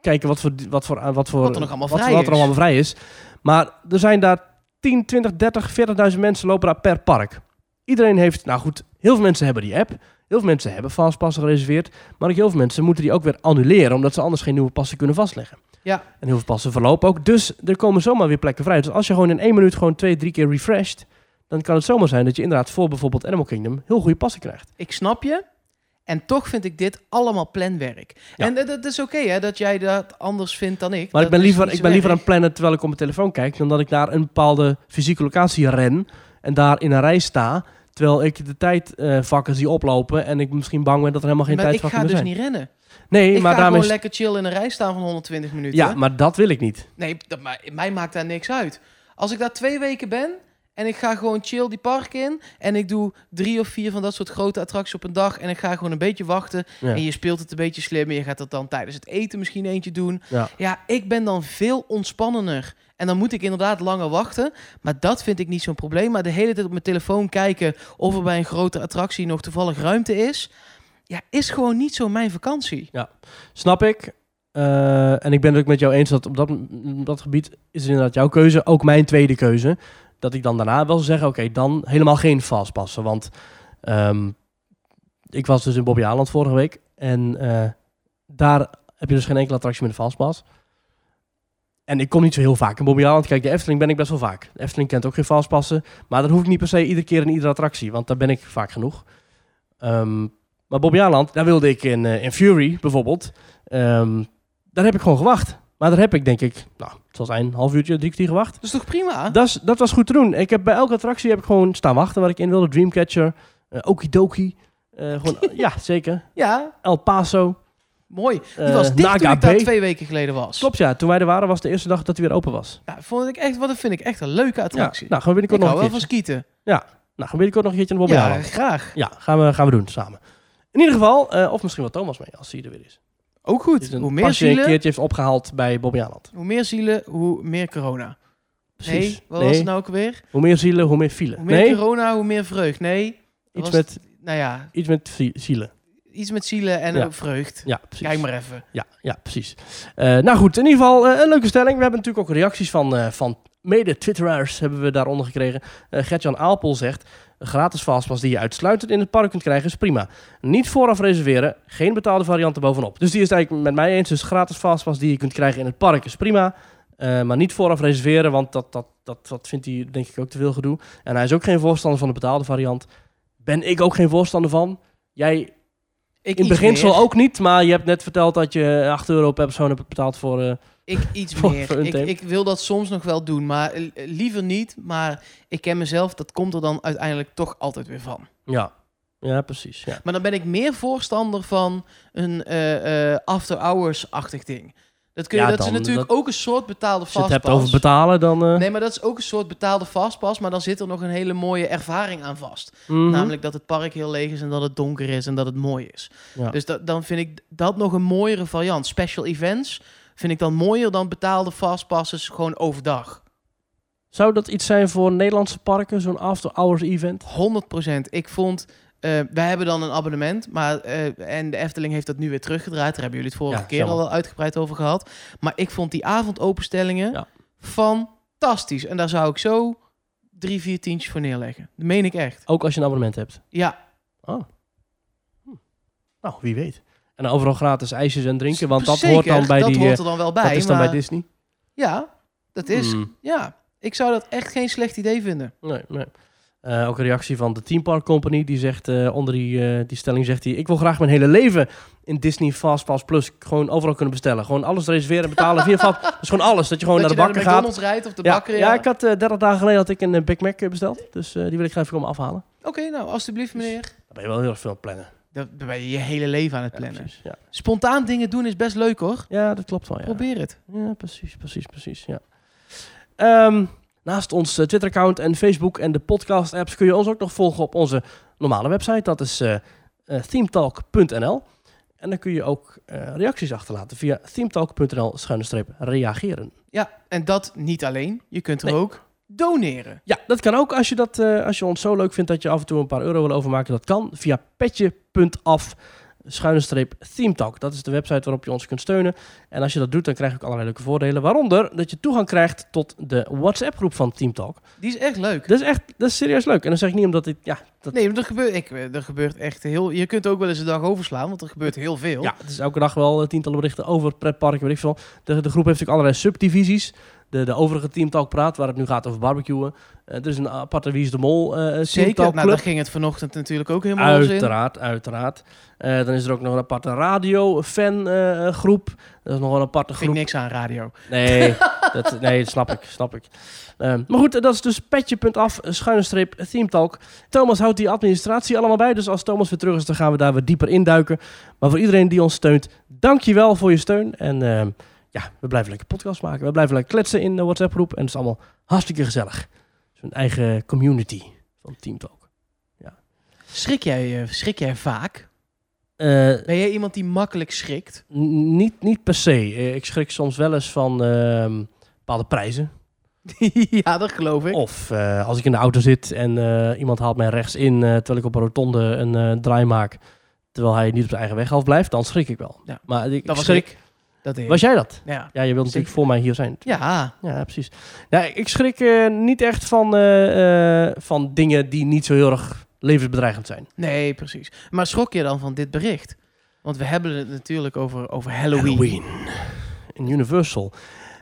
kijken wat voor, wat voor, wat voor Wat er nog allemaal wat, vrij wat er allemaal vrij is. Maar er zijn daar 10, 20, 30, 40.000 mensen lopen daar per park. Iedereen heeft, nou goed, heel veel mensen hebben die app. Heel veel mensen hebben fastpassen gereserveerd. Maar ook heel veel mensen moeten die ook weer annuleren, omdat ze anders geen nieuwe passen kunnen vastleggen. Ja. En heel veel passen verlopen ook. Dus er komen zomaar weer plekken vrij. Dus als je gewoon in één minuut gewoon twee, drie keer refresht, dan kan het zomaar zijn dat je inderdaad voor bijvoorbeeld Animal Kingdom heel goede passen krijgt. Ik snap je. En toch vind ik dit allemaal planwerk. Ja. En dat, dat is oké hè, dat jij dat anders vindt dan ik. Maar Dat ik ben liever, ik ben liever aan het plannen terwijl ik op mijn telefoon kijk, dan dat ik naar een bepaalde fysieke locatie ren en daar in een rij sta, terwijl ik de tijdvakken zie oplopen en ik misschien bang ben dat er helemaal geen Maar ik tijdvakken ga meer dus zijn. niet rennen. nee, ik maar ga daarmee gewoon lekker chill in een rij staan van 120 minuten. Ja, maar dat wil ik niet. Nee, dat, maar, mij maakt daar niks uit. Als ik daar twee weken ben en ik ga gewoon chill die park in en ik doe drie of vier van dat soort grote attracties op een dag en ik ga gewoon een beetje wachten Ja. en je speelt het een beetje slim en je gaat dat dan tijdens het eten misschien eentje doen. Ja. Ja, ik ben dan veel ontspannender. En dan moet ik inderdaad langer wachten. Maar dat vind ik niet zo'n probleem. Maar de hele tijd op mijn telefoon kijken of er bij een grote attractie nog toevallig ruimte is. Ja, is gewoon niet zo mijn vakantie. Snap ik. Eh, en ik ben het ook met jou eens dat op dat, op dat gebied is inderdaad jouw keuze, ook mijn tweede keuze. Dat ik dan daarna wel zeggen, oké, dan helemaal geen fastpassen. Want ehm, ik was dus in Bobby Aland vorige week en eh, daar heb je dus geen enkele attractie met een fastpass. En ik kom niet zo heel vaak in Bobby Aland. Kijk, de Efteling ben ik best wel vaak. De Efteling kent ook geen fastpassen. Maar dan hoef ik niet per se iedere keer in iedere attractie, want daar ben ik vaak genoeg. Ehm, maar Bobby Aland, daar wilde ik in, eh, in Fury bijvoorbeeld. Ehm, daar heb ik gewoon gewacht. Maar daar heb ik denk ik, nou, het zal zijn, een half uurtje, drie kwartier gewacht. Dat is toch prima? Dat, is- dat was goed te doen. Ik heb bij elke attractie heb ik gewoon staan wachten waar ik in wilde. Dreamcatcher, eh Okidoki. eh gewoon, <laughs> ja, zeker. Ja, El Paso. mooi. Die Eh, was dicht Naga toen ik daar twee weken geleden was. Klopt ja, toen wij er waren was de eerste dag dat hij weer open was. Ja, vond ik echt, wat dat vind ik echt een leuke Ja, attractie. nou, gaan we ik binnenkort hou nog wel een van skieten. Nou, gaan we binnenkort nog een keertje naar Bobby Ja, graag. Ja, gaan we, gaan we doen samen. In ieder geval, of misschien wel Thomas mee, als hij er weer is. Ook goed. zijn Hoe meer pasje een zielen, keertje heeft opgehaald bij Bobby Aland. hoe meer zielen, hoe meer corona. Precies. Nee, wat Nee. was het nou ook weer? Hoe meer zielen, hoe meer file. Hoe meer nee, corona, hoe meer vreugd. Nee, iets met, nou ja, iets met zie- zielen. iets met zielen en Ja. vreugd. Ja, precies. Kijk maar even. Ja, ja precies. Eh, nou goed, in ieder geval eh, een leuke stelling. We hebben natuurlijk ook reacties van, eh, van mede-twitteraars hebben we daaronder gekregen. Eh Gertjan Aalpol zegt, gratis fastpass die je uitsluitend in het park kunt krijgen is prima. Niet vooraf reserveren, geen betaalde varianten bovenop. Dus die is het eigenlijk met mij eens. Dus gratis fastpass die je kunt krijgen in het park is prima. Eh, maar niet vooraf reserveren, want dat, dat, dat, dat vindt hij denk ik ook te veel gedoe. En hij is ook geen voorstander van de betaalde variant. Ben ik ook geen voorstander van. Jij Ik in beginsel meer. ook niet, maar je hebt net verteld dat je 8 euro per persoon hebt betaald voor... eh, Ik iets meer. ik, ik wil dat soms nog wel doen, maar liever niet. Maar ik ken mezelf, dat komt er dan uiteindelijk toch altijd weer van. ja. ja, precies. Ja. Maar dan ben ik meer voorstander van een eh, eh, after-hours-achtig ding. Dat, kun je, Ja, dat is natuurlijk dat- ook een soort betaalde Als je het hebt over betalen, dan... eh, Nee, maar dat is ook een soort betaalde fastpass, maar dan zit er nog een hele mooie ervaring aan vast. mhm. Namelijk dat het park heel leeg is en dat het donker is en dat het mooi is. Ja. Dus dat, dan vind ik dat nog een mooiere variant. Special events vind ik dan mooier dan betaalde fastpasses gewoon overdag. Zou dat iets zijn voor Nederlandse parken, zo'n after-hours event? 100%. Ik vond, eh wij hebben dan een abonnement, maar eh, en de Efteling heeft dat nu weer teruggedraaid. Daar hebben jullie het vorige Ja, keer jammer. al uitgebreid over gehad. Maar ik vond die avondopenstellingen Ja. fantastisch. En daar zou ik zo drie, vier tientjes voor neerleggen. Dat meen ik echt. Ook als je een abonnement hebt. Ja, Oh. Hm. Nou, wie weet. En overal gratis ijsjes en drinken, want dat zeker, hoort dan bij dat die... hoort eh, er dan wel bij. dat is dan maar, bij Disney. Ja, dat is. Hmm. Ja, ik zou dat echt geen slecht idee vinden. Nee, nee. Eh, ook een reactie van de Theme Park Company. Die zegt eh, onder die, eh, die stelling zegt hij... Ik wil graag mijn hele leven in Disney Fastpass Plus gewoon overal kunnen bestellen. Gewoon alles reserveren en betalen via Fast. Dus gewoon alles. Dat je gewoon dat naar de je bakker gaat. McDonald's rijdt of de Ja, bakker. ja, ik had eh 30 dagen geleden had ik een eh, Big Mac eh, besteld. Dus eh, die wil ik graag even komen afhalen. Oké, nou, alstublieft meneer. Dan ben je wel heel erg veel aan het plannen. Dan ben je je hele leven aan het plannen. precies. Ja. Spontaan dingen doen is best leuk hoor. ja, dat klopt wel. Ja. Probeer het. Ja, precies, precies, precies. Ja. Ehm, naast ons eh, Twitter-account en Facebook en de podcast-apps kun je ons ook nog volgen op onze normale website. Dat is eh eh, themetalk.nl. En dan kun je ook reacties achterlaten via themetalk.nl reageren. Ja, en dat niet alleen. Je kunt er Nee. ook doneren. Ja, dat kan ook als je, dat, eh, als je ons zo leuk vindt dat je af en toe een paar euro wil overmaken. Dat kan via petje.af schuine streep themetalk. Dat is de website waarop je ons kunt steunen. En als je dat doet, dan krijg je ook allerlei leuke voordelen. Waaronder dat je toegang krijgt tot de WhatsApp-groep van Teamtalk. Die is echt leuk. Dat is echt, dat is serieus leuk. En dan zeg ik niet omdat ik, ja, dat, Nee, maar er gebeurt, ik, er gebeurt echt heel... Je kunt ook wel eens een dag overslaan, want er gebeurt heel veel. ja, het is elke dag wel eh, tientallen berichten over pretparken, weet ik veel. De, de groep heeft natuurlijk allerlei subdivisies. De, de overige Teamtalk praat, waar het nu gaat over barbecuen. Eh, er is een aparte Wie is de Mol eh Zeker. Nou, daar ging het vanochtend natuurlijk ook helemaal los in. Uiteraard, uiteraard. Eh, dan is er ook nog een aparte radio-fan eh, groep. Dat is nog een aparte Vind ik groep. niks aan radio. Nee, <laughs> dat, nee, dat snap ik, snap ik. Maar goed, dat is dus petje.af, schuine streep, themetalk. Thomas houdt die administratie allemaal bij. Dus als Thomas weer terug is, dan gaan we daar weer dieper induiken. Maar voor iedereen die ons steunt, dankjewel voor je steun. En ja, we blijven lekker podcast maken. We blijven lekker kletsen in de WhatsApp-groep. En het is allemaal hartstikke gezellig. Zo'n eigen community van Teamtalk. Schrik jij, eh, schrik jij vaak? Eh, Ben jij iemand die makkelijk schrikt? Niet, niet per se. Eh, Ik schrik soms wel eens van ehm, bepaalde prijzen. <laughs> ja, dat geloof ik. Of als ik in de auto zit en iemand haalt mij rechts in terwijl ik op een rotonde een draai maak. Terwijl hij niet op zijn eigen weg half blijft, dan schrik ik wel. Ja. Maar ik, dat was schrik. ik. Dat deed. Was jij dat? Ja. Ja, je wilt natuurlijk voor mij hier zijn. Ja. Ja, precies. Ja, ik schrik eh, niet echt van, eh, eh, van dingen die niet zo heel erg levensbedreigend zijn. Nee, precies. Maar schrok je dan van dit bericht? Want we hebben het natuurlijk over, over Halloween. In Universal.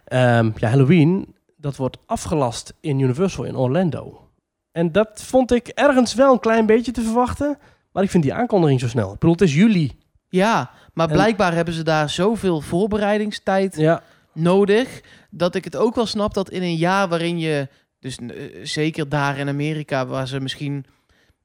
Ehm, ja, Halloween, dat wordt afgelast in Universal in Orlando. En dat vond ik ergens wel een klein beetje te verwachten. Maar ik vind die aankondiging zo snel. Ik bedoel, het is juli. Ja, maar En- blijkbaar hebben ze daar zoveel voorbereidingstijd Ja, nodig. Dat ik het ook wel snap dat in een jaar waarin je, dus eh, zeker daar in Amerika, waar ze misschien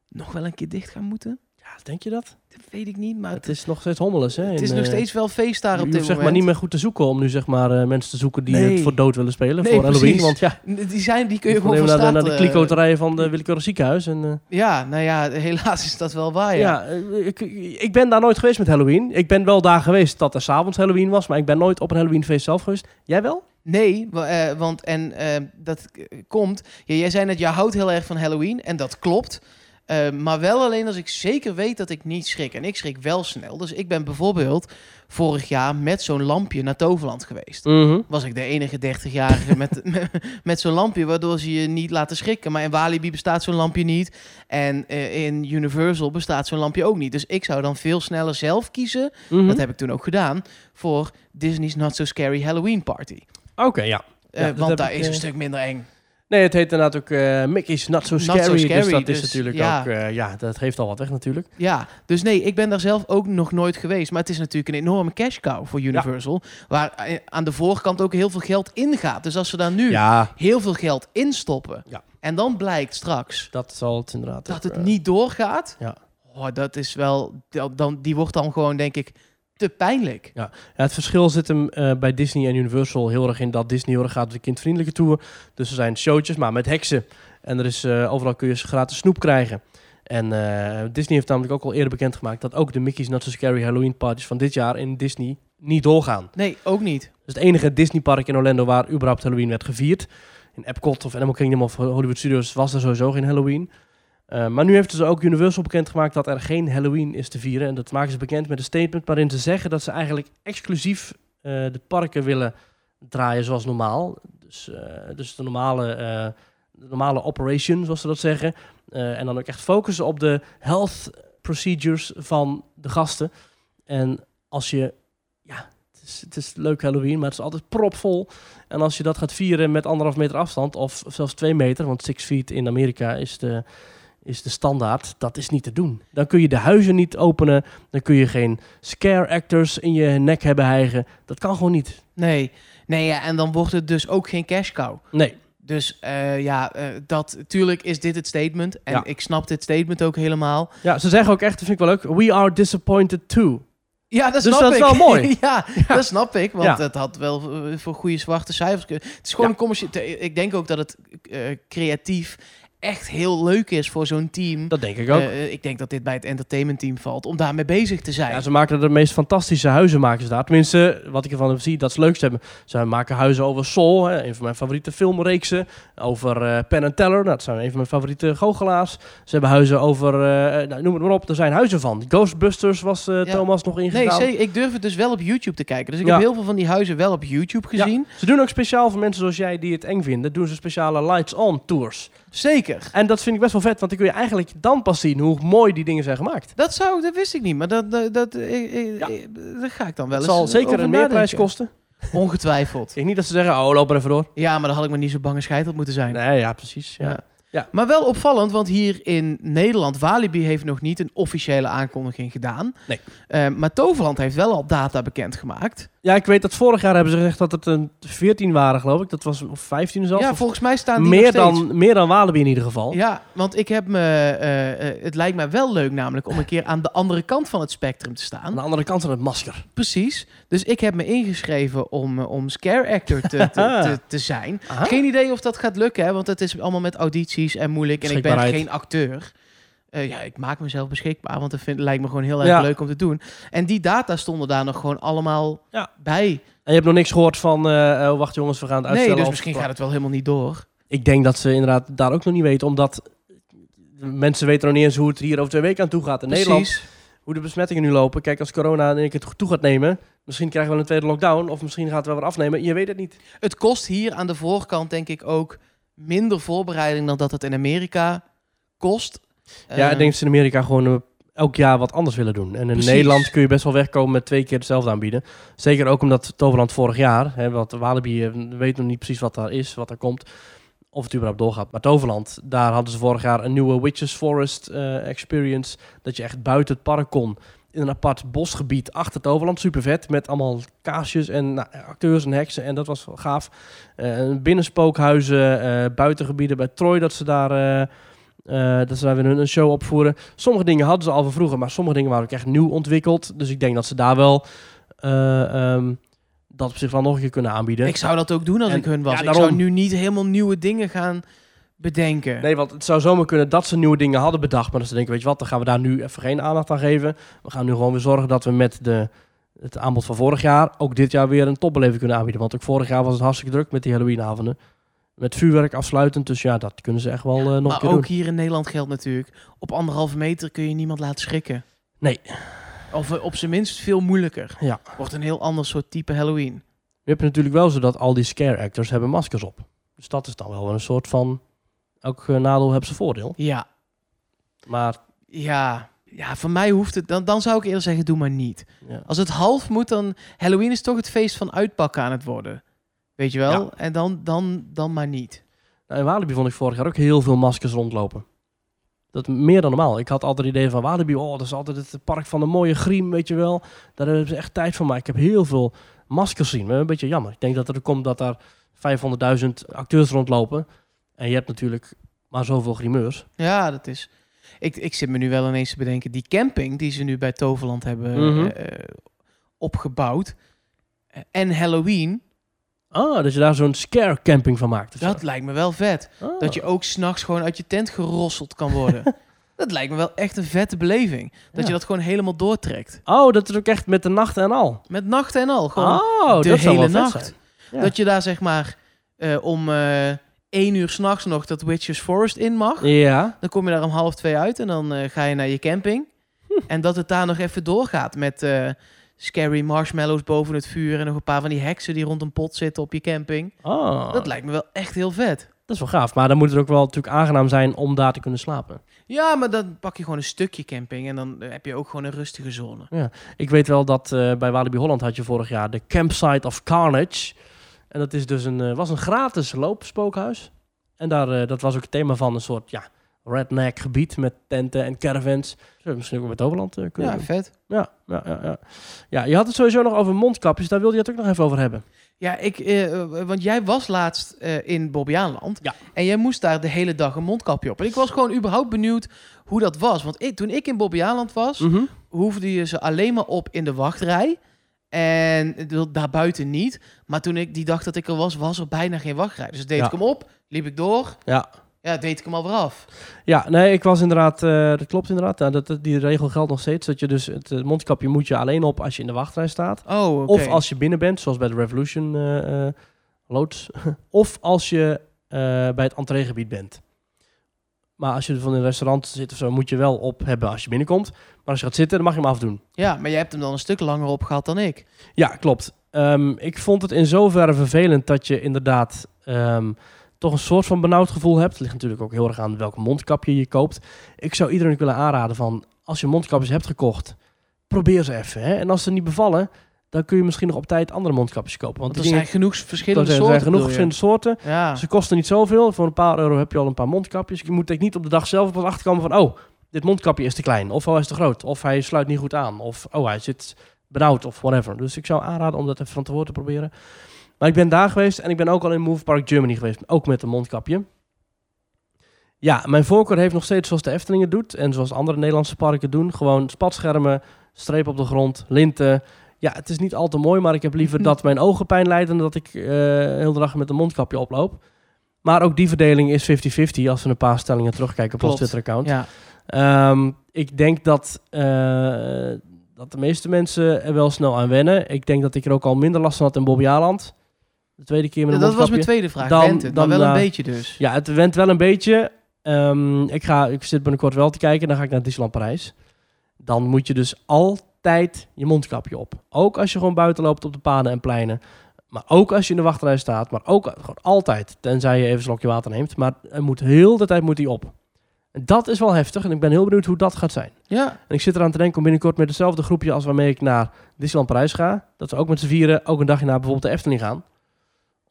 nog wel een keer dicht gaan moeten. ja, denk je dat? Weet ik niet, maar Het het, is nog steeds hommeles, hè? het is nog eh, steeds wel feest daar Je op dit zeg moment. maar niet meer goed te zoeken om nu zeg maar eh, mensen te zoeken die Nee. het voor dood willen spelen Nee, voor Halloween. precies. Want ja, Die, zijn, die kun je je gewoon van naar, de- naar de eh, van de willekeurig ziekenhuis. En, Ja, nou ja, <laughs> helaas is dat wel waar, ja, ja. ik, ik ben daar nooit geweest met Halloween. Ik ben wel daar geweest dat er s'avonds Halloween was, maar ik ben nooit op een Halloweenfeest zelf geweest. Jij wel? Nee, wa- want en dat komt. Ja, jij zei net, jij houdt heel erg van Halloween. En dat klopt. Eh, maar wel alleen als ik zeker weet dat ik niet schrik. En ik schrik wel snel. Dus ik ben bijvoorbeeld vorig jaar met zo'n lampje naar Toverland geweest. Mhm. Was ik de enige 30-jarige met, <laughs> met, met zo'n lampje, waardoor ze je niet laten schrikken. Maar in Walibi bestaat zo'n lampje niet. En eh, in Universal bestaat zo'n lampje ook niet. Dus ik zou dan veel sneller zelf kiezen. Mhm. Dat heb ik toen ook gedaan. Voor Disney's Not So Scary Halloween Party. Oké, ja. Eh, Ja, want daar ik, is een stuk minder eng. Nee, het heet inderdaad ook eh, Mickey's Not So Not Scary. Dus dat is dus, natuurlijk ja. ook... eh, ja, dat geeft al wat weg natuurlijk. Ja, dus nee, ik ben daar zelf ook nog nooit geweest. Maar het is natuurlijk een enorme cash cow voor Universal. Waar eh, aan de voorkant ook heel veel geld ingaat. Dus als ze daar nu Ja, heel veel geld instoppen. Ja. En dan blijkt straks dat zal het inderdaad dat ook, het niet doorgaat. Ja. Oh, dat is wel. Dan, die wordt dan gewoon, denk ik, te pijnlijk. Ja, het verschil zit hem eh, bij Disney en Universal heel erg in dat Disney heel erg gaat op de kindvriendelijke tour. Dus er zijn showtjes, maar met heksen. En er is, eh, overal kun je gratis snoep krijgen. En eh, Disney heeft namelijk ook al eerder bekendgemaakt dat ook de Mickey's Not So Scary Halloween parties van dit jaar in Disney niet doorgaan. Nee, ook niet. Dus het enige Disneypark in Orlando waar überhaupt Halloween werd gevierd. In Epcot of Animal Kingdom of Hollywood Studios was er sowieso geen Halloween. Eh, maar nu heeft dus ook Universal bekendgemaakt dat er geen Halloween is te vieren. En dat maken ze bekend met een statement waarin ze zeggen dat ze eigenlijk exclusief eh, de parken willen draaien zoals normaal. Dus, eh, dus de normale, de normale operation, zoals ze dat zeggen. En dan ook echt focussen op de health procedures van de gasten. En als je, ja, is, het is leuk Halloween, maar het is altijd propvol. En als je dat gaat vieren met anderhalf meter afstand, of zelfs twee meter, want six feet in Amerika is de, is de standaard, dat is niet te doen. Dan kun je de huizen niet openen, dan kun je geen scare actors in je nek hebben hijgen. Dat kan gewoon niet. Nee, nee ja, en dan wordt het dus ook geen cash cow. Nee. Dus eh, ja, eh, dat, tuurlijk is dit het statement. En Ja. ik snap dit statement ook helemaal. Ja, ze zeggen ook echt, dat vind ik wel leuk, we are disappointed too. Ja, dat Dus snap dat is wel mooi. <laughs> ja, dat snap ik. Want Ja. het had wel eh, voor goede zwarte cijfers kunnen. Het is gewoon een commercieel... Ik denk ook dat het creatief echt heel leuk is voor zo'n team. Dat denk ik ook. Eh, ik denk dat dit bij het entertainment team valt. Om daarmee bezig te zijn. Ja, ze maken de meest fantastische huizen maken ze daar. Tenminste, wat ik ervan zie, dat ze het leukst hebben. Ze maken huizen over Soul, hè, een van mijn favoriete filmreeksen. Over eh Penn and Teller, nou, dat zijn een van mijn favoriete goochelaars. Ze hebben huizen over, eh, nou, noem het maar op, er zijn huizen van. Ghostbusters was Ja. Thomas nog Nee, ingegaan. zeker, ik durf het dus wel op YouTube te kijken. Dus ik Ja. heb heel veel van die huizen wel op YouTube gezien. Ze doen ook speciaal voor mensen zoals jij die het eng vinden, doen ze speciale lights-on tours. Zeker. En dat vind ik best wel vet, want dan kun je eigenlijk dan pas zien hoe mooi die dingen zijn gemaakt. Dat zou, dat wist ik niet. Maar dat, dat, dat, eh, eh, Ja. eh, ga ik dan wel Het eens zal zeker een meerprijs kosten. Ongetwijfeld. Ik denk niet dat ze zeggen, oh, loop er even door. Ja, maar dan had ik maar niet zo bang en scheitel moeten zijn. Nee, ja, precies. Ja. Ja. Ja. Maar wel opvallend, want hier in Nederland, Walibi heeft nog niet een officiële aankondiging gedaan. Nee. Maar Toverland heeft wel al data bekendgemaakt. Ja, ik weet dat vorig jaar hebben ze gezegd dat het een 14 waren, geloof ik. Dat was of 15 zelfs. ja, of volgens mij staan die meer, nog steeds. dan, meer dan Walibi in ieder geval. Ja, want ik heb me, eh, eh, het lijkt mij wel leuk namelijk om een keer aan de andere kant van het spectrum te Aan staan. de andere kant van het masker. Precies. Dus ik heb me ingeschreven om, eh, om scare actor te, te, te, <laughs> te zijn. Aha. Geen idee of dat gaat lukken, hè, want het is allemaal met audities en moeilijk. En ik ben Beschikbaarheid. geen acteur. Eh, ja, ik maak mezelf beschikbaar, want dat vind, lijkt me gewoon heel erg Ja. leuk om te doen. En die data stonden daar nog gewoon allemaal Ja. bij. En je hebt nog niks gehoord van, eh, oh, wacht jongens, we gaan het uitstellen. Nee, dus of- misschien gaat het wel helemaal niet door. Ik denk dat ze inderdaad daar ook nog niet weten, omdat mensen weten nog niet eens hoe het hier over twee weken aan toe gaat in Nederland. Precies. Hoe de besmettingen nu lopen. Kijk, als corona in één keer toe gaat nemen, misschien krijgen we een tweede lockdown, of misschien gaat het wel weer afnemen. Je weet het niet. Het kost hier aan de voorkant denk ik ook minder voorbereiding dan dat het in Amerika kost. Ja, ik denk dat ze in Amerika gewoon eh, elk jaar wat anders willen doen. En in Precies. Nederland kun je best wel wegkomen met twee keer hetzelfde aanbieden. Zeker ook omdat Toverland vorig jaar, hè, want Walibi eh, weet nog niet precies wat daar is, wat er komt. Of het überhaupt doorgaat. Maar Toverland, daar hadden ze vorig jaar een nieuwe Witches Forest eh, experience. Dat je echt buiten het park kon. In een apart bosgebied achter Toverland. Super vet. Met allemaal kaarsjes en nou, acteurs en heksen. En dat was gaaf. Eh binnenspookhuizen, buitengebieden bij Troy. Dat ze daar... eh, dat ze daar weer een, een show opvoeren. Sommige dingen hadden ze al van vroeger, maar sommige dingen waren ook echt nieuw ontwikkeld. Dus ik denk dat ze daar wel eh, ehm, dat op zich wel nog een keer kunnen aanbieden. Ik zou dat ook doen als En- ik hun was. ja, ik zou nu niet helemaal nieuwe dingen gaan bedenken. Nee, want het zou zomaar kunnen dat ze nieuwe dingen hadden bedacht. Maar dat ze denken, weet je wat, dan gaan we daar nu even geen aandacht aan geven. We gaan nu gewoon weer zorgen dat we met de, het aanbod van vorig jaar... ook dit jaar weer een topbeleving kunnen aanbieden. Want ook vorig jaar was het hartstikke druk met die Halloweenavonden. Met vuurwerk afsluitend. Dus ja, dat kunnen ze echt wel eh, nog een maar keer ook doen. hier in Nederland geldt natuurlijk... op anderhalve meter kun je niemand laten schrikken. Nee. Of eh, op zijn minst veel moeilijker. Ja. Wordt een heel ander soort type Halloween. Je hebt natuurlijk wel zo dat al die scare actors hebben maskers op. Dus dat is dan wel een soort van... Elk eh, nadeel heeft zijn voordeel. Ja, Maar ja, ja voor mij hoeft het... Dan, dan zou ik eerder zeggen, doe maar niet. ja, Als het half moet, dan... Halloween is toch het feest van uitpakken aan het worden. Weet je wel? Ja. En dan, dan, dan maar niet. Nou, in Walibi vond ik vorig jaar ook heel veel maskers rondlopen. Dat meer dan normaal. Ik had altijd het idee van Walibi, oh, dat is altijd het park van de mooie griem, weet je wel. Daar hebben ze echt tijd van. Maar ik heb heel veel maskers zien. Een beetje jammer. Ik denk dat er komt dat daar 500.000 acteurs rondlopen. En je hebt natuurlijk maar zoveel grimeurs. Ja, dat is... Ik, ik zit me nu wel ineens te bedenken... die camping die ze nu bij Toverland hebben Mhm. eh, eh, opgebouwd... eh, en Halloween, Ah, dat je daar zo'n scare camping van maakt. zo. dat lijkt me wel vet. Ah. Dat je ook s'nachts gewoon uit je tent gerosseld kan worden. <laughs> dat lijkt me wel echt een vette beleving. Dat Ja. je dat gewoon helemaal doortrekt. Oh, dat is ook echt met de nacht en al. Met nacht en al. Gewoon oh, de hele nacht. Ja. Dat je daar zeg maar eh, om eh één uur s'nachts nog dat Witches Forest in mag. Ja. Dan kom je daar om half twee uit en dan eh, ga je naar je camping. Hm. En dat het daar nog even doorgaat met scary marshmallows boven het vuur... en nog een paar van die heksen die rond een pot zitten op je camping. Oh, Dat lijkt me wel echt heel vet. dat is wel gaaf. Maar dan moet het ook wel natuurlijk aangenaam zijn om daar te kunnen slapen. Ja, maar dan pak je gewoon een stukje camping en dan heb je ook gewoon een rustige zone. Ik weet wel dat eh, bij Walibi Holland had je vorig jaar de Campsite of Carnage. En dat is dus een, eh, was een gratis loopspookhuis. En daar, eh, dat was ook het thema van een soort ja, redneck gebied met tenten en caravans. Zullen we misschien ook met Overland eh, kunnen Ja, doen. vet. Ja, ja, ja, ja. ja, je had het sowieso nog over mondkapjes. Daar wilde je het ook nog even over hebben. Ja, ik, eh, eh, want jij was laatst eh, in Bobbejaanland. Ja. En jij moest daar de hele dag een mondkapje op. En ik was gewoon überhaupt benieuwd hoe dat was. Want ik, toen ik in Bobbejaanland was, Mhm. hoefde je ze alleen maar op in de wachtrij. En wil- daarbuiten niet. Maar toen ik die dag dat ik er was, was er bijna geen wachtrij. Dus deed Ja. ik hem op, liep ik door. Ja. Ja, deed ik hem alweer af. Ja, nee, ik was inderdaad, eh, dat klopt inderdaad. Ja, dat, die regel geldt nog steeds. Dat je dus het eh, mondkapje moet je alleen op als je in de wachtrij staat. Oh. Of als je binnen bent, zoals bij de Revolution loods. <laughs> of als je bij het entreegebied bent. Maar als je van in een restaurant zit of zo, moet je wel op hebben als je binnenkomt. Maar als je gaat zitten, dan mag je hem afdoen. Ja, maar jij hebt hem dan een stuk langer op gehad dan ik. Ja, klopt. Ehm, ik vond het in zoverre vervelend dat je inderdaad ehm, toch een soort van benauwd gevoel hebt. Het ligt natuurlijk ook heel erg aan welk mondkapje je koopt. Ik zou iedereen willen aanraden van, als je mondkapjes hebt gekocht, probeer ze even. Hè? En als ze niet bevallen, dan kun je misschien nog op tijd andere mondkapjes kopen. Want Want er zijn genoeg verschillende er soorten. zijn genoeg verschillende soorten. Ja. Ze kosten niet zoveel. Voor een paar euro heb je al een paar mondkapjes. Je moet echt niet op de dag zelf pas achterkomen van... oh, dit mondkapje is te klein. Of oh, hij is te groot. Of hij sluit niet goed aan. Of oh, hij zit benauwd of whatever. Dus ik zou aanraden om dat even van tevoren te proberen. Maar ik ben daar geweest en ik ben ook al in Move Park Germany geweest. Ook met een mondkapje. Ja, mijn voorkeur heeft nog steeds zoals de Efteling het doet. En zoals andere Nederlandse parken doen. Gewoon spatschermen, streep op de grond, linten. Ja, het is niet al te mooi, maar ik heb liever <laughs> dat mijn ogen pijn lijden... dan dat ik eh heel de dag met een mondkapje oploop. Maar ook die verdeling is 50-50 als we een paar stellingen terugkijken op ons. Twitter-account. Ja. Ehm, ik denk dat, eh, dat de meeste mensen er wel snel aan wennen. Ik denk dat ik er ook al minder last van had in Bobbejaanland. De tweede keer met een dat was mijn tweede vraag. Dan- Went het, dan, wel een eh, beetje dus. Ja, het went wel een beetje. Ehm, ik, ga, ik zit binnenkort wel te kijken. Dan ga ik naar Disneyland Parijs. Dan moet je dus altijd je mondkapje op. Ook als je gewoon buiten loopt op de paden en pleinen. Maar ook als je in de wachtrij staat. Maar ook gewoon altijd. Tenzij je even een slokje water neemt. Maar er moet heel de tijd moet die op. En dat is wel heftig. En ik ben heel benieuwd hoe dat gaat zijn. Ja. En ik zit eraan te denken om binnenkort met hetzelfde groepje als waarmee ik naar Disneyland Parijs ga. Dat we ook met z'n vieren ook een dagje naar bijvoorbeeld de Efteling gaan.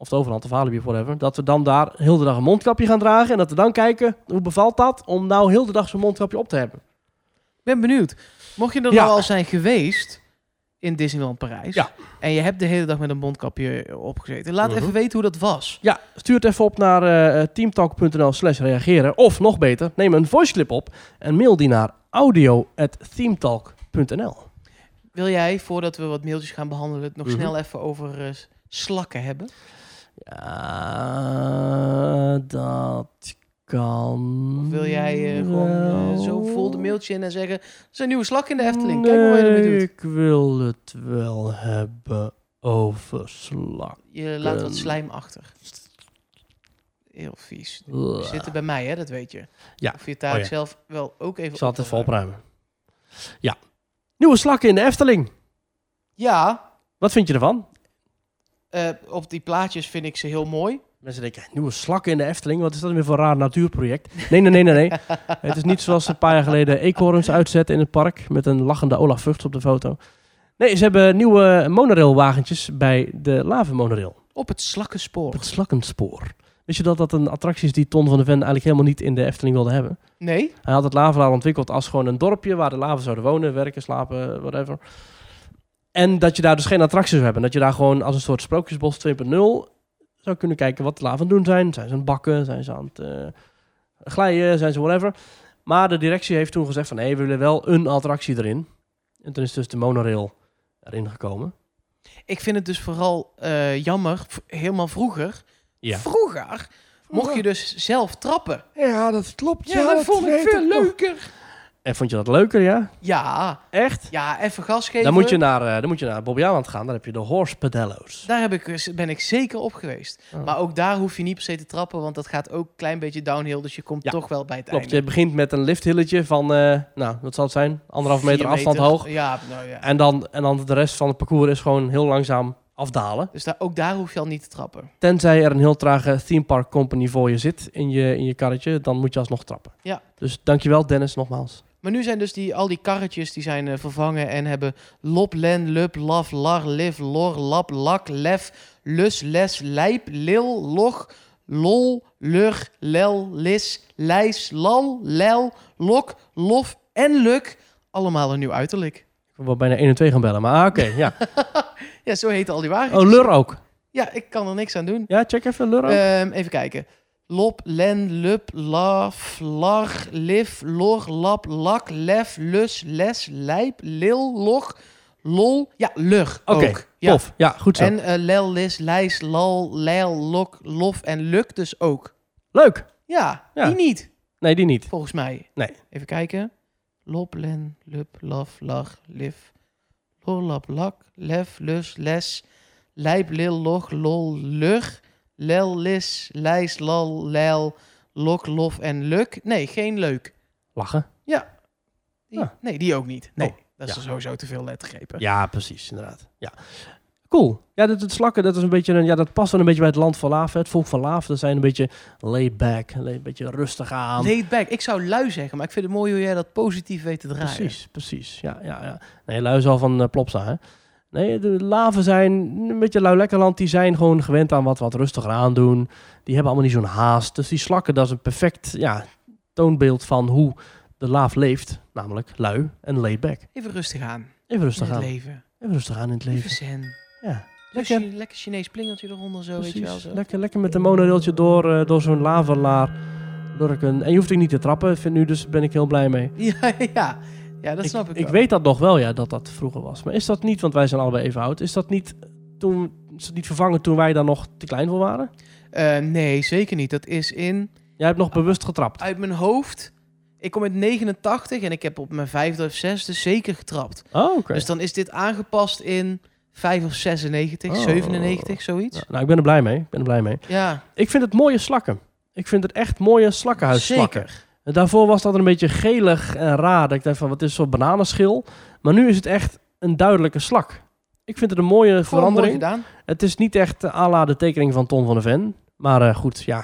Of de Overland of Walibi of whatever. Dat we dan daar heel de dag een mondkapje gaan dragen. En dat we dan kijken, hoe bevalt dat om nou heel de dag zo'n mondkapje op te hebben. Ik ben benieuwd. Mocht je er Ja. nou al zijn geweest in Disneyland Parijs... Ja. en je hebt de hele dag met een mondkapje opgezeten... laat Mhm. even weten hoe dat was. Ja, stuur het even op naar eh, teamtalk.nl slash reageren. Of nog beter, neem een voiceclip op en mail die naar audio.themetalk.nl. Wil jij, voordat we wat mailtjes gaan behandelen... het nog Mhm. snel even over eh, slakken hebben? Ja, dat kan. Of wil jij eh, gewoon eh, zo vol de mailtje in en zeggen... er is een nieuwe slak in de Efteling. Kijk wat je ermee doet. ik wil het wel hebben over slak. Je laat wat slijm achter. Heel vies. Die zitten bij mij, hè? Dat weet je. Ja. Of je daar Oh ja. zelf wel ook even Ik zal het even opruimen. Ja. Nieuwe slakken in de Efteling. Ja, Wat vind je ervan? Eh, op die plaatjes vind ik ze heel mooi. Mensen denken, nieuwe slakken in de Efteling. Wat is dat weer voor een raar natuurproject? Nee, nee, nee, nee. nee. <laughs> het is niet zoals een paar jaar geleden eekhoorns uitzetten in het park. Met een lachende Olaf Vugts op de foto. Nee, ze hebben nieuwe monorailwagentjes bij de Lavenmonorail. Op het slakkenspoor. Op het slakkenspoor. Wist je dat dat een attractie is die Ton van de Ven eigenlijk helemaal niet in de Efteling wilde hebben? Nee? Hij had het Lavelaar ontwikkeld als gewoon een dorpje waar de laven zouden wonen, werken, slapen, whatever. En dat je daar dus geen attracties zou hebben. Dat je daar gewoon als een soort sprookjesbos 2.0 zou kunnen kijken wat de laven aan het doen zijn. Zijn ze aan het bakken? Zijn ze aan het eh, glijden? Zijn ze whatever? Maar de directie heeft toen gezegd van nee, we willen wel een attractie erin. En toen is dus de monorail erin gekomen. Ik vind het dus vooral eh, jammer. v- helemaal vroeger. Ja. Vroeger mocht je dus zelf trappen. Ja, dat klopt. Ja, dat vond ik veel leuker. En vond je dat leuker, ja? Ja, Echt? ja, even gas geven. Dan moet je naar, eh dan moet je naar Bobby Aland gaan. Daar heb je de horse pedello's. Daar heb ik, dus- ben ik zeker op geweest. Oh. Maar ook daar hoef je niet per se te trappen, want dat gaat ook een klein beetje downhill. Dus je komt Ja, toch wel bij het Klopt, je begint met een lifthilletje van, eh, nou, wat zal het zijn? Anderhalf meter Vier afstand hoog. Ja, nou ja. En dan, en dan de rest van het parcours is gewoon heel langzaam afdalen. Dus daar, ook daar hoef je al niet te trappen. Tenzij er een heel trage theme park company voor je zit in je, in je karretje, dan moet je alsnog trappen. Ja. Dus dankjewel Dennis nogmaals. Maar nu zijn dus die, al die karretjes die zijn eh, vervangen en hebben lop, len, lup, laf, lar, liv, lor, lap, lak, lef, lus, les, lijp, lil, log, lol, lur, lel, lis, lijs, lal, lel, lok, lof en luk. Allemaal een nieuw uiterlijk. Ik wil bijna 1 en 2 gaan bellen, maar ah, oké, ja. <laughs> Ja, zo heten al die wagens. Oh, Lur ook. Ja, ik kan er niks aan doen. Ja, check even Lur ook. Ehm, even kijken. Lop, len, lup, laf, lar, liv, lor, lap, lak, lef, lus, les, lijp, lil, log, lol. Ja, lur Oké, ook. Ja. Tof. Ja, goed zo. En eh, lel, lis, lijs, lal, leil, lok, lof en luk dus ook. Leuk. Ja, Ja. die niet, Nee, die niet. volgens mij. Nee. Even kijken. Lop, len, lup, laf, lar, liv, lor, lap, lak, lef, lus, les, lijp, lil, log, lol, lur, lel, lis, lijs, lal, leil, lok, lof en luk. Nee, geen leuk. Lachen. Die, Ja. Nee, die ook niet. Nee, Oh, dat is ja. sowieso te veel lettergrepen. Ja, precies, inderdaad. Ja. Cool. Ja, dat, het slakken, dat is een beetje een, ja, dat past wel een beetje bij het land van Laaf. hè. Het volk van Laaf, dat zijn een beetje laid back, een beetje rustig aan. Laid back. Ik zou lui zeggen, maar ik vind het mooi hoe jij dat positief weet te draaien. Precies, precies. Ja, ja, ja. Nee, lui is al van uh, Plopsa, hè. Nee, de laven zijn een beetje lui lekkerland. Die zijn gewoon gewend aan wat, wat rustiger aandoen. Die hebben allemaal niet zo'n haast. Dus die slakken, dat is een perfect ja, toonbeeld van hoe de laaf leeft. Namelijk lui en laid back. Even rustig aan. Even rustig in het aan. leven. Even rustig aan in het Even leven. zen. Ja, Lekker, lekker. lekker Chinees plingeltje eronder zo, weet je wel. Zo. Lekker, lekker met een monorailtje door, eh, door zo'n lavalaar. lurken. En je hoeft er niet te trappen, vind nu, dus ben ik heel blij mee. <laughs> Ja, ja. Ja, dat snap ik, ik weet dat nog wel, ja, dat dat vroeger was. Maar is dat niet, want wij zijn allebei even oud, is dat niet, toen, is dat niet vervangen toen wij daar nog te klein voor waren? Eh, nee, zeker niet. Dat is in... Jij hebt nog bewust getrapt. Uit mijn hoofd... Ik kom uit 89 en ik heb op mijn vijfde of zesde zeker getrapt. Oh, oké. Dus dan is dit aangepast in 5 of 96, Oh. 97, zoiets. Ja, nou, ik ben er blij mee. Ik ben er blij mee. Ja, Ik vind het mooie slakken. Ik vind het echt mooie slakkenhuisslakken. zeker. Daarvoor was dat een beetje gelig en raar. Dat ik dacht van, wat is een soort bananenschil? Maar nu is het echt een duidelijke slak. Ik vind het een mooie Gewoon mooi verandering. gedaan. Het is niet echt à la de tekening van Ton van de Ven. Maar eh, goed, ja.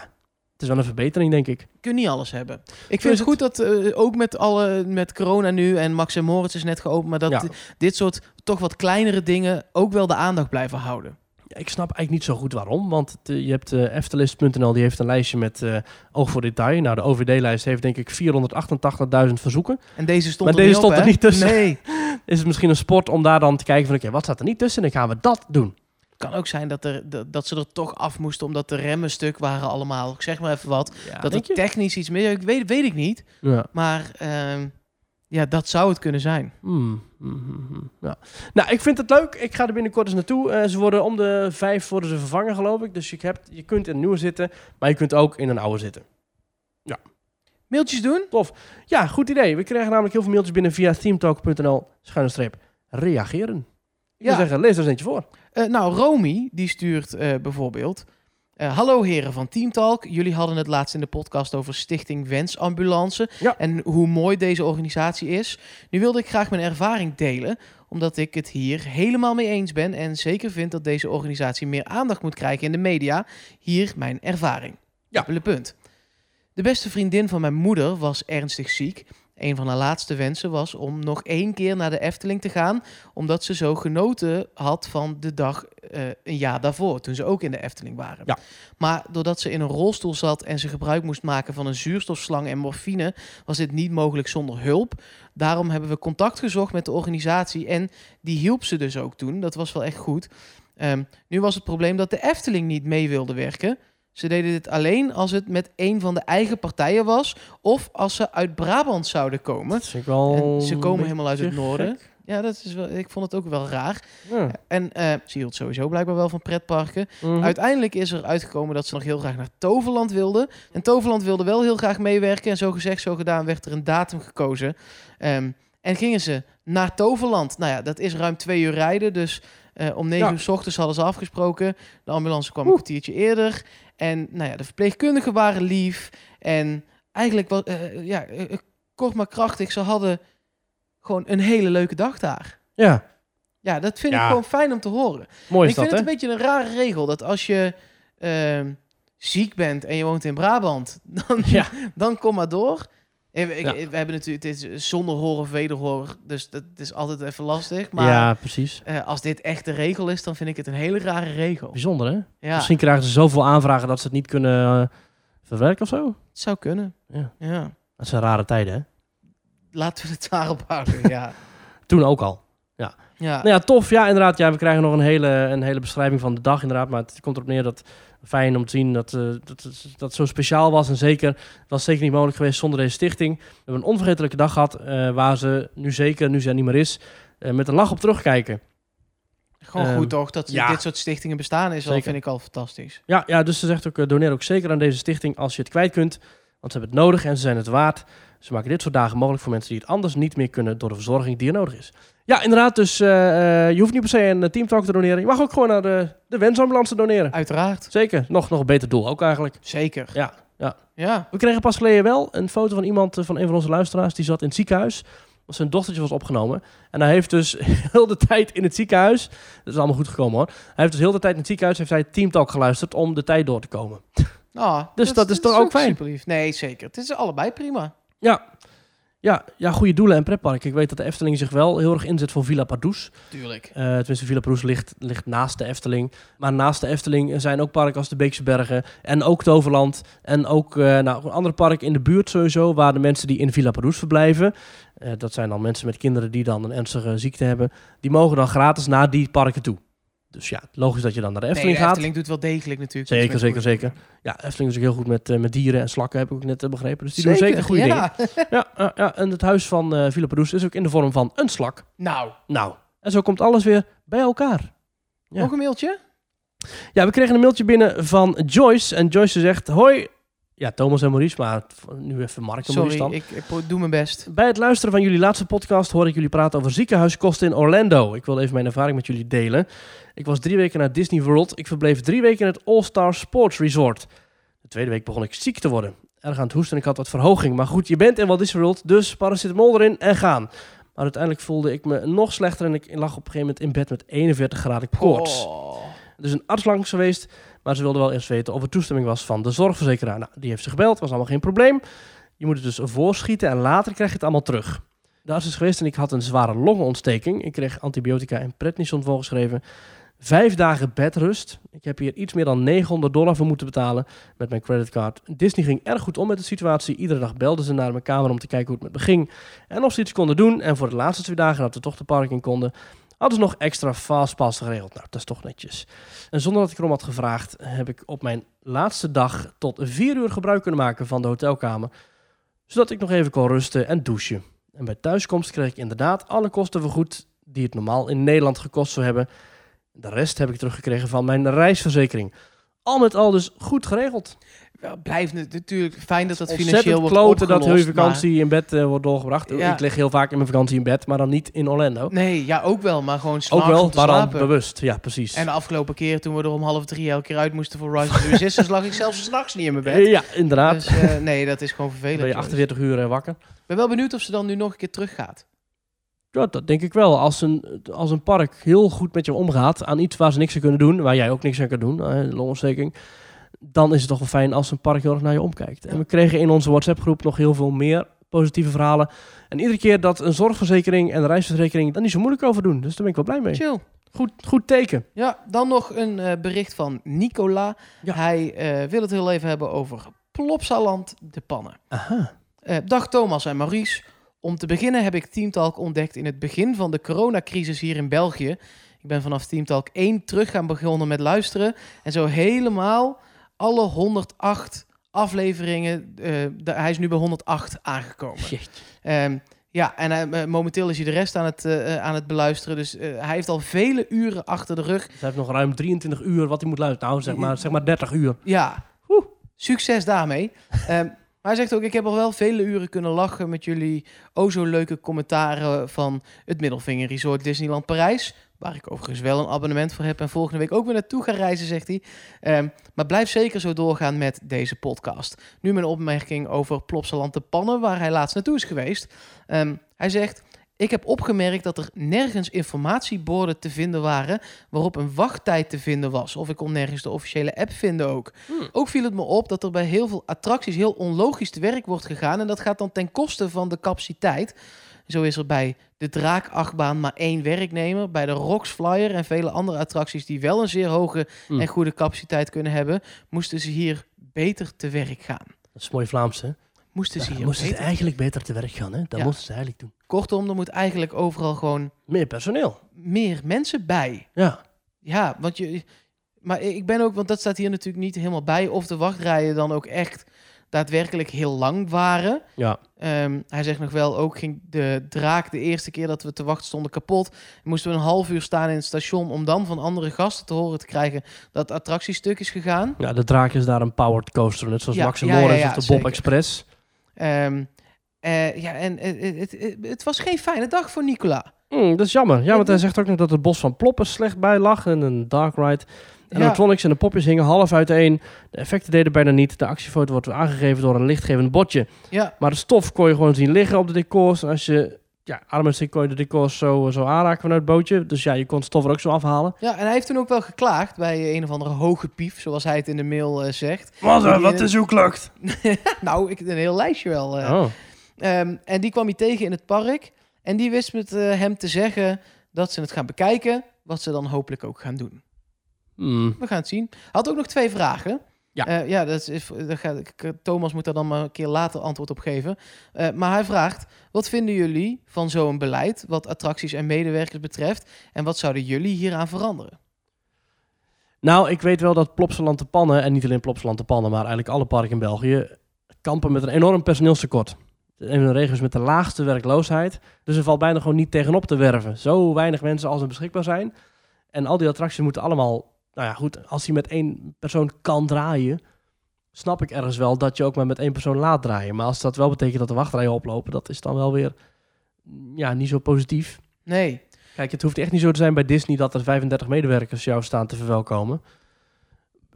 Het is wel een verbetering, denk ik. kun niet alles hebben. Ik vind het het. goed dat eh, ook met alle met corona nu en Max en Moritz is net geopend, maar dat Ja. dit soort toch wat kleinere dingen ook wel de aandacht blijven houden. Ik snap eigenlijk niet zo goed waarom. Want het, je hebt eh eftelist.nl, die heeft een lijstje met eh, oog voor detail. Nou, de OVD-lijst heeft denk ik 488.000 verzoeken. En deze stond Maar er deze niet op, stond er hè? niet tussen. Nee. <laughs> Is het misschien een sport om daar dan te kijken van... Oké, wat staat er niet tussen? En dan gaan we dat doen. kan ook zijn dat, er, dat, ze er toch af moesten omdat de remmen stuk waren allemaal. Ik zeg maar even wat. Ja, dat er je? technisch iets meer... Ik weet, weet ik niet. Ja. Maar ehm, ja, dat zou het kunnen zijn. Hmm, hmm, hmm, ja. Nou, ik vind het leuk. Ik ga er binnenkort eens naartoe. Eh, ze worden om de vijf worden ze vervangen, geloof ik. Dus je, hebt, je kunt in een nieuwe zitten, maar je kunt ook in een oude zitten. Mailtjes doen? Ja, goed idee. We krijgen namelijk heel veel mailtjes binnen via themetalk.nl schuine streep reageren. Ik Ja. wil zeggen, lees er eens eentje voor. Eh, nou, Romy, die stuurt eh, bijvoorbeeld... eh, Hallo heren van Teamtalk. Jullie hadden het laatst in de podcast over Stichting Wensambulance. Ja. En hoe mooi deze organisatie is. Nu wilde ik graag mijn ervaring delen. Omdat ik het hier helemaal mee eens ben. En zeker vind dat deze organisatie meer aandacht moet krijgen in de media. Hier mijn ervaring. Ja. Punt. De beste vriendin van mijn moeder was ernstig ziek. Een van haar laatste wensen was om nog één keer naar de Efteling te gaan, omdat ze zo genoten had van de dag eh, een jaar daarvoor, toen ze ook in de Efteling waren. Ja. Maar doordat ze in een rolstoel zat en ze gebruik moest maken van een zuurstofslang en morfine, was dit niet mogelijk zonder hulp. Daarom hebben we contact gezocht met de organisatie en die hielp ze dus ook toen. Dat was wel echt goed. Ehm, nu was het probleem dat de Efteling niet mee wilde werken. Ze deden dit alleen als het met een van de eigen partijen was of als ze uit Brabant zouden komen. En ze komen helemaal uit het noorden. gek. Ja, dat is wel, ik vond het ook wel raar. Ja. En eh, ze hield sowieso blijkbaar wel van pretparken. Mhm. Uiteindelijk is er uitgekomen dat ze nog heel graag naar Toverland wilden. En Toverland wilde wel heel graag meewerken. En zo gezegd, zo gedaan, werd er een datum gekozen. Ehm, en gingen ze naar Toverland. Nou ja, dat is ruim twee uur rijden. Dus eh, om negen Ja. uur s ochtends hadden ze afgesproken. De ambulance kwam een kwartiertje eerder. En nou ja, de verpleegkundigen waren lief. En eigenlijk was, eh, ja, eh, kort maar krachtig, ze hadden gewoon een hele leuke dag daar. Ja. Ja, dat vind Ja. ik gewoon fijn om te horen. Mooi ik is vind dat, het hè? een beetje een rare regel dat als je ehm, ziek bent en je woont in Brabant, <laughs> dan, Ja. dan kom maar door. We, ik- Ja. we hebben natuurlijk, het is zonder hoor of wederhoor, dus dat is altijd even lastig. Maar ja, precies. eh, als dit echt de regel is, dan vind ik het een hele rare regel. Bijzonder, hè? Ja, Misschien krijgen ze zoveel aanvragen dat ze het niet kunnen eh, verwerken of zo. het zou kunnen. Ja. Ja. Dat zijn rare tijden, hè? Laten we het daarop houden, ja. <laughs> Toen ook al. ja. Nou ja, tof. Ja, inderdaad. Ja, we krijgen nog een hele, een hele beschrijving van de dag, inderdaad. Maar het komt erop neer dat fijn om te zien dat, eh, dat, dat, dat het zo speciaal was. En zeker, het was zeker niet mogelijk geweest zonder deze stichting. We hebben een onvergetelijke dag gehad eh, waar ze nu zeker, nu ze er niet meer is, eh, met een lach op terugkijken. Gewoon Ehm, goed toch, dat ja. dit soort stichtingen bestaan is Zeker. vind ik al fantastisch. Ja, ja, dus ze zegt ook, doneer ook zeker aan deze stichting als je het kwijt kunt. Want ze hebben het nodig en ze zijn het waard. Ze maken dit soort dagen mogelijk voor mensen die het anders niet meer kunnen door de verzorging die er nodig is. Ja, inderdaad. Dus eh, eh, je hoeft niet per se een eh, teamtalk te doneren. Je mag ook gewoon naar de, de wensambulance doneren. Uiteraard. Zeker. Nog, nog een beter doel ook eigenlijk. Zeker. Ja, ja. Ja. We kregen pas geleden wel een foto van iemand, van een van onze luisteraars, die zat in het ziekenhuis. Zijn dochtertje was opgenomen. En hij heeft dus <laughs> heel de tijd in het ziekenhuis, dat is allemaal goed gekomen hoor. Hij heeft dus heel de tijd in het ziekenhuis, heeft hij Teamtalk geluisterd om de tijd door te komen. Ah, Dus dat is toch ook fijn? super lief. Nee, zeker. Het is allebei prima. Ja, ja, ja goede doelen en pretpark. Ik weet dat de Efteling zich wel heel erg inzet voor Villa Pardoes. Tuurlijk. Eh tenminste, Villa Pardoes ligt, ligt naast de Efteling. Maar naast de Efteling zijn ook parken als de Beekse Bergen en ook Toverland. En ook eh, nou, een andere park in de buurt sowieso, waar de mensen die in Villa Pardoes verblijven... eh, dat zijn dan mensen met kinderen die dan een ernstige ziekte hebben... die mogen dan gratis naar die parken toe. Dus ja, logisch dat je dan naar de Nee, Efteling de gaat. Efteling doet wel degelijk natuurlijk. Zeker, zeker, zeker. dingen. Ja, Efteling is ook heel goed met, eh, met dieren en slakken, heb ik ook net eh, begrepen. Dus die doen zeker goede dingen. ja. <laughs> Ja, ja, ja, en het huis van Villa Pardoes is ook in de vorm van een slak. Nou, Nou, en zo komt alles weer bij elkaar. Ja. nog een mailtje? Ja, we kregen een mailtje binnen van Joyce. En Joyce zegt, hoi. Ja, Thomas en Maurice, maar nu even Mark en Maurice Sorry, dan. ik, ik doe mijn best. Bij het luisteren van jullie laatste podcast hoor ik jullie praten over ziekenhuiskosten in Orlando. Ik wil even mijn ervaring met jullie delen. Ik was drie weken naar Disney World. Ik verbleef drie weken in het All-Star Sports Resort. De tweede week begon ik ziek te worden. Erg aan het hoesten en ik had wat verhoging. Maar goed, je bent in Walt Disney World, dus paracetamol erin en gaan. Maar uiteindelijk voelde ik me nog slechter en ik lag op een gegeven moment in bed met 41 graden koorts. Oh. Is een arts langs geweest, maar ze wilde wel eerst weten of er toestemming was van de zorgverzekeraar. Nou, die heeft ze gebeld, was allemaal geen probleem. Je moet het dus voorschieten en later krijg je het allemaal terug. De arts is geweest en ik had een zware longontsteking. Ik kreeg antibiotica en prednison voorgeschreven. Vijf dagen bedrust. Ik heb hier iets meer dan 900 dollar voor moeten betalen met mijn creditcard. Disney ging erg goed om met de situatie. Iedere dag belden ze naar mijn kamer om te kijken hoe het met me ging. En of ze iets konden doen. En voor de laatste twee dagen dat we toch de park in konden, hadden ze nog extra fastpass geregeld. Nou, dat is toch netjes. En zonder dat ik erom had gevraagd, heb ik op mijn laatste dag tot vier uur gebruik kunnen maken van de hotelkamer. Zodat ik nog even kon rusten en douchen. En bij thuiskomst kreeg ik inderdaad alle kosten vergoed die het normaal in Nederland gekost zou hebben. De rest heb ik teruggekregen van mijn reisverzekering. Al met al dus goed geregeld. Wel, blijft het natuurlijk fijn dat dat financieel wordt kloten dat opgelost, vakantie in bed eh, wordt doorgebracht. Ja. Ik lig heel vaak in mijn vakantie in bed, maar dan niet in Orlando. Nee, ja, ook wel, maar gewoon Ook wel, maar dan bewust. Ja, precies. En de afgelopen keer toen we er om half drie elke keer uit moesten voor Rise of the Resistance, lag ik zelfs s'nachts niet in mijn bed. <laughs> Ja, inderdaad. Dus eh, nee, dat is gewoon <laughs> vervelend. ben je jongens. 48 uur eh, wakker. Ik ben wel benieuwd of ze dan nu nog een keer teruggaat. Ja, dat denk ik wel. Als een, als een park heel goed met je omgaat aan iets waar ze niks aan kunnen doen, waar jij ook niks aan kan doen, longontsteking, dan is het toch wel fijn als een park heel erg naar je omkijkt. En we kregen in onze WhatsApp-groep nog heel veel meer positieve verhalen. En iedere keer dat een zorgverzekering en een reisverzekering daar niet zo moeilijk over doen. Dus daar ben ik wel blij mee. Chill. Goed, goed teken. Ja, dan nog een eh, bericht van Nicola. Ja. Hij eh, wil het heel even hebben over Plopsaland de pannen. Aha. Eh, dag Thomas en Maurice. Om te beginnen heb ik Teamtalk ontdekt in het begin van de coronacrisis hier in België. Ik ben vanaf Teamtalk 1 terug gaan begonnen met luisteren. En zo helemaal alle 108 afleveringen. eh, de- hij is nu bij 108 aangekomen. Ehm, ja, en hij, eh, momenteel is hij de rest aan het, eh, aan het beluisteren. Dus hij heeft al vele uren achter de rug. Ze heeft nog ruim 23 uur wat hij moet luisteren. Nou, zeg maar, zeg maar 30 uur. Ja, Oeh. succes daarmee. Ehm, maar hij zegt ook, ik heb al wel vele uren kunnen lachen met jullie o zo leuke commentaren van het Middelvinger Resort Disneyland Parijs. Waar ik overigens wel een abonnement voor heb en volgende week ook weer naartoe ga reizen, zegt hij. Ehm, maar blijf zeker zo doorgaan met deze podcast. Nu mijn opmerking over Plopsaland de Pannen, waar hij laatst naartoe is geweest. Ehm, hij zegt, Ik heb opgemerkt dat er nergens informatieborden te vinden waren waarop een wachttijd te vinden was. Of ik kon nergens de officiële app vinden ook. Hmm. Ook viel het me op dat er bij heel veel attracties heel onlogisch te werk wordt gegaan. En dat gaat dan ten koste van de capaciteit. Zo is er bij de Draakachtbaan maar één werknemer. Bij de Rocks Flyer en vele andere attracties die wel een zeer hoge Hmm. en goede capaciteit kunnen hebben, moesten ze hier beter te werk gaan. Dat is mooi Vlaams, hè? Moesten ze hier moesten ze eigenlijk beter te werk gaan, hè? Dat Ja. moesten ze eigenlijk doen. Kortom, er moet eigenlijk overal gewoon Meer personeel. meer mensen bij. Ja. Ja, want je. Maar ik ben ook, want dat staat hier natuurlijk niet helemaal bij, of de wachtrijen dan ook echt daadwerkelijk heel lang waren. Ja. Ehm, hij zegt nog wel, ook ging de draak de eerste keer dat we te wachten stonden kapot. Moesten we een half uur staan in het station om dan van andere gasten te horen te krijgen dat het attractiestuk is gegaan. ja, de draak is daar een powered coaster, net zoals Ja, Max en ja, ja, of de zeker. Bob Express. Ehm, eh, ja, en eh, het, het, was geen fijne dag voor Nicola. Hmm, dat is jammer. Ja, want hij zegt ook nog dat het bos van Ploppen slecht bij lag en een dark ride. En Ja. de tronics en de popjes hingen half uiteen. De effecten deden bijna niet. De actiefoto wordt aangegeven door een lichtgevend bordje. Ja, Maar de stof kon je gewoon zien liggen op de decors. En als je ja, arm en stick kon je de decors zo, zo aanraken vanuit het bootje. Dus ja, je kon stof er ook zo afhalen. ja, en hij heeft toen ook wel geklaagd bij een of andere hoge pief, zoals hij het in de mail eh, zegt. Wat, eh, wat is uw klucht? <laughs> nou, ik een heel lijstje wel. eh. Oh. Ehm, en die kwam hij tegen in het park. En die wist met eh, hem te zeggen dat ze het gaan bekijken. Wat ze dan hopelijk ook gaan doen. Hmm. We gaan het zien. Hij had ook nog twee vragen. Ja. Eh, ja, dat is, dat gaat, ik- Thomas moet daar dan maar een keer later antwoord op geven. Eh, maar hij vraagt: wat vinden jullie van zo'n beleid wat attracties en medewerkers betreft? En wat zouden jullie hieraan veranderen? Nou, ik weet wel dat Plopsaland de Pannen, en niet alleen Plopsaland de Pannen, maar eigenlijk alle parken in België, kampen met een enorm personeelstekort. Een van de regio's met de laagste werkloosheid. Dus er valt bijna gewoon niet tegenop te werven. Zo weinig mensen als er beschikbaar zijn. En al die attracties moeten allemaal, nou ja goed, als die met één persoon kan draaien, snap ik ergens wel dat je ook maar met één persoon laat draaien. Maar als dat wel betekent dat de wachtrijen oplopen, dat is dan wel weer, ja, niet zo positief. Nee. Kijk, het hoeft echt niet zo te zijn bij Disney dat er 35 medewerkers jou staan te verwelkomen.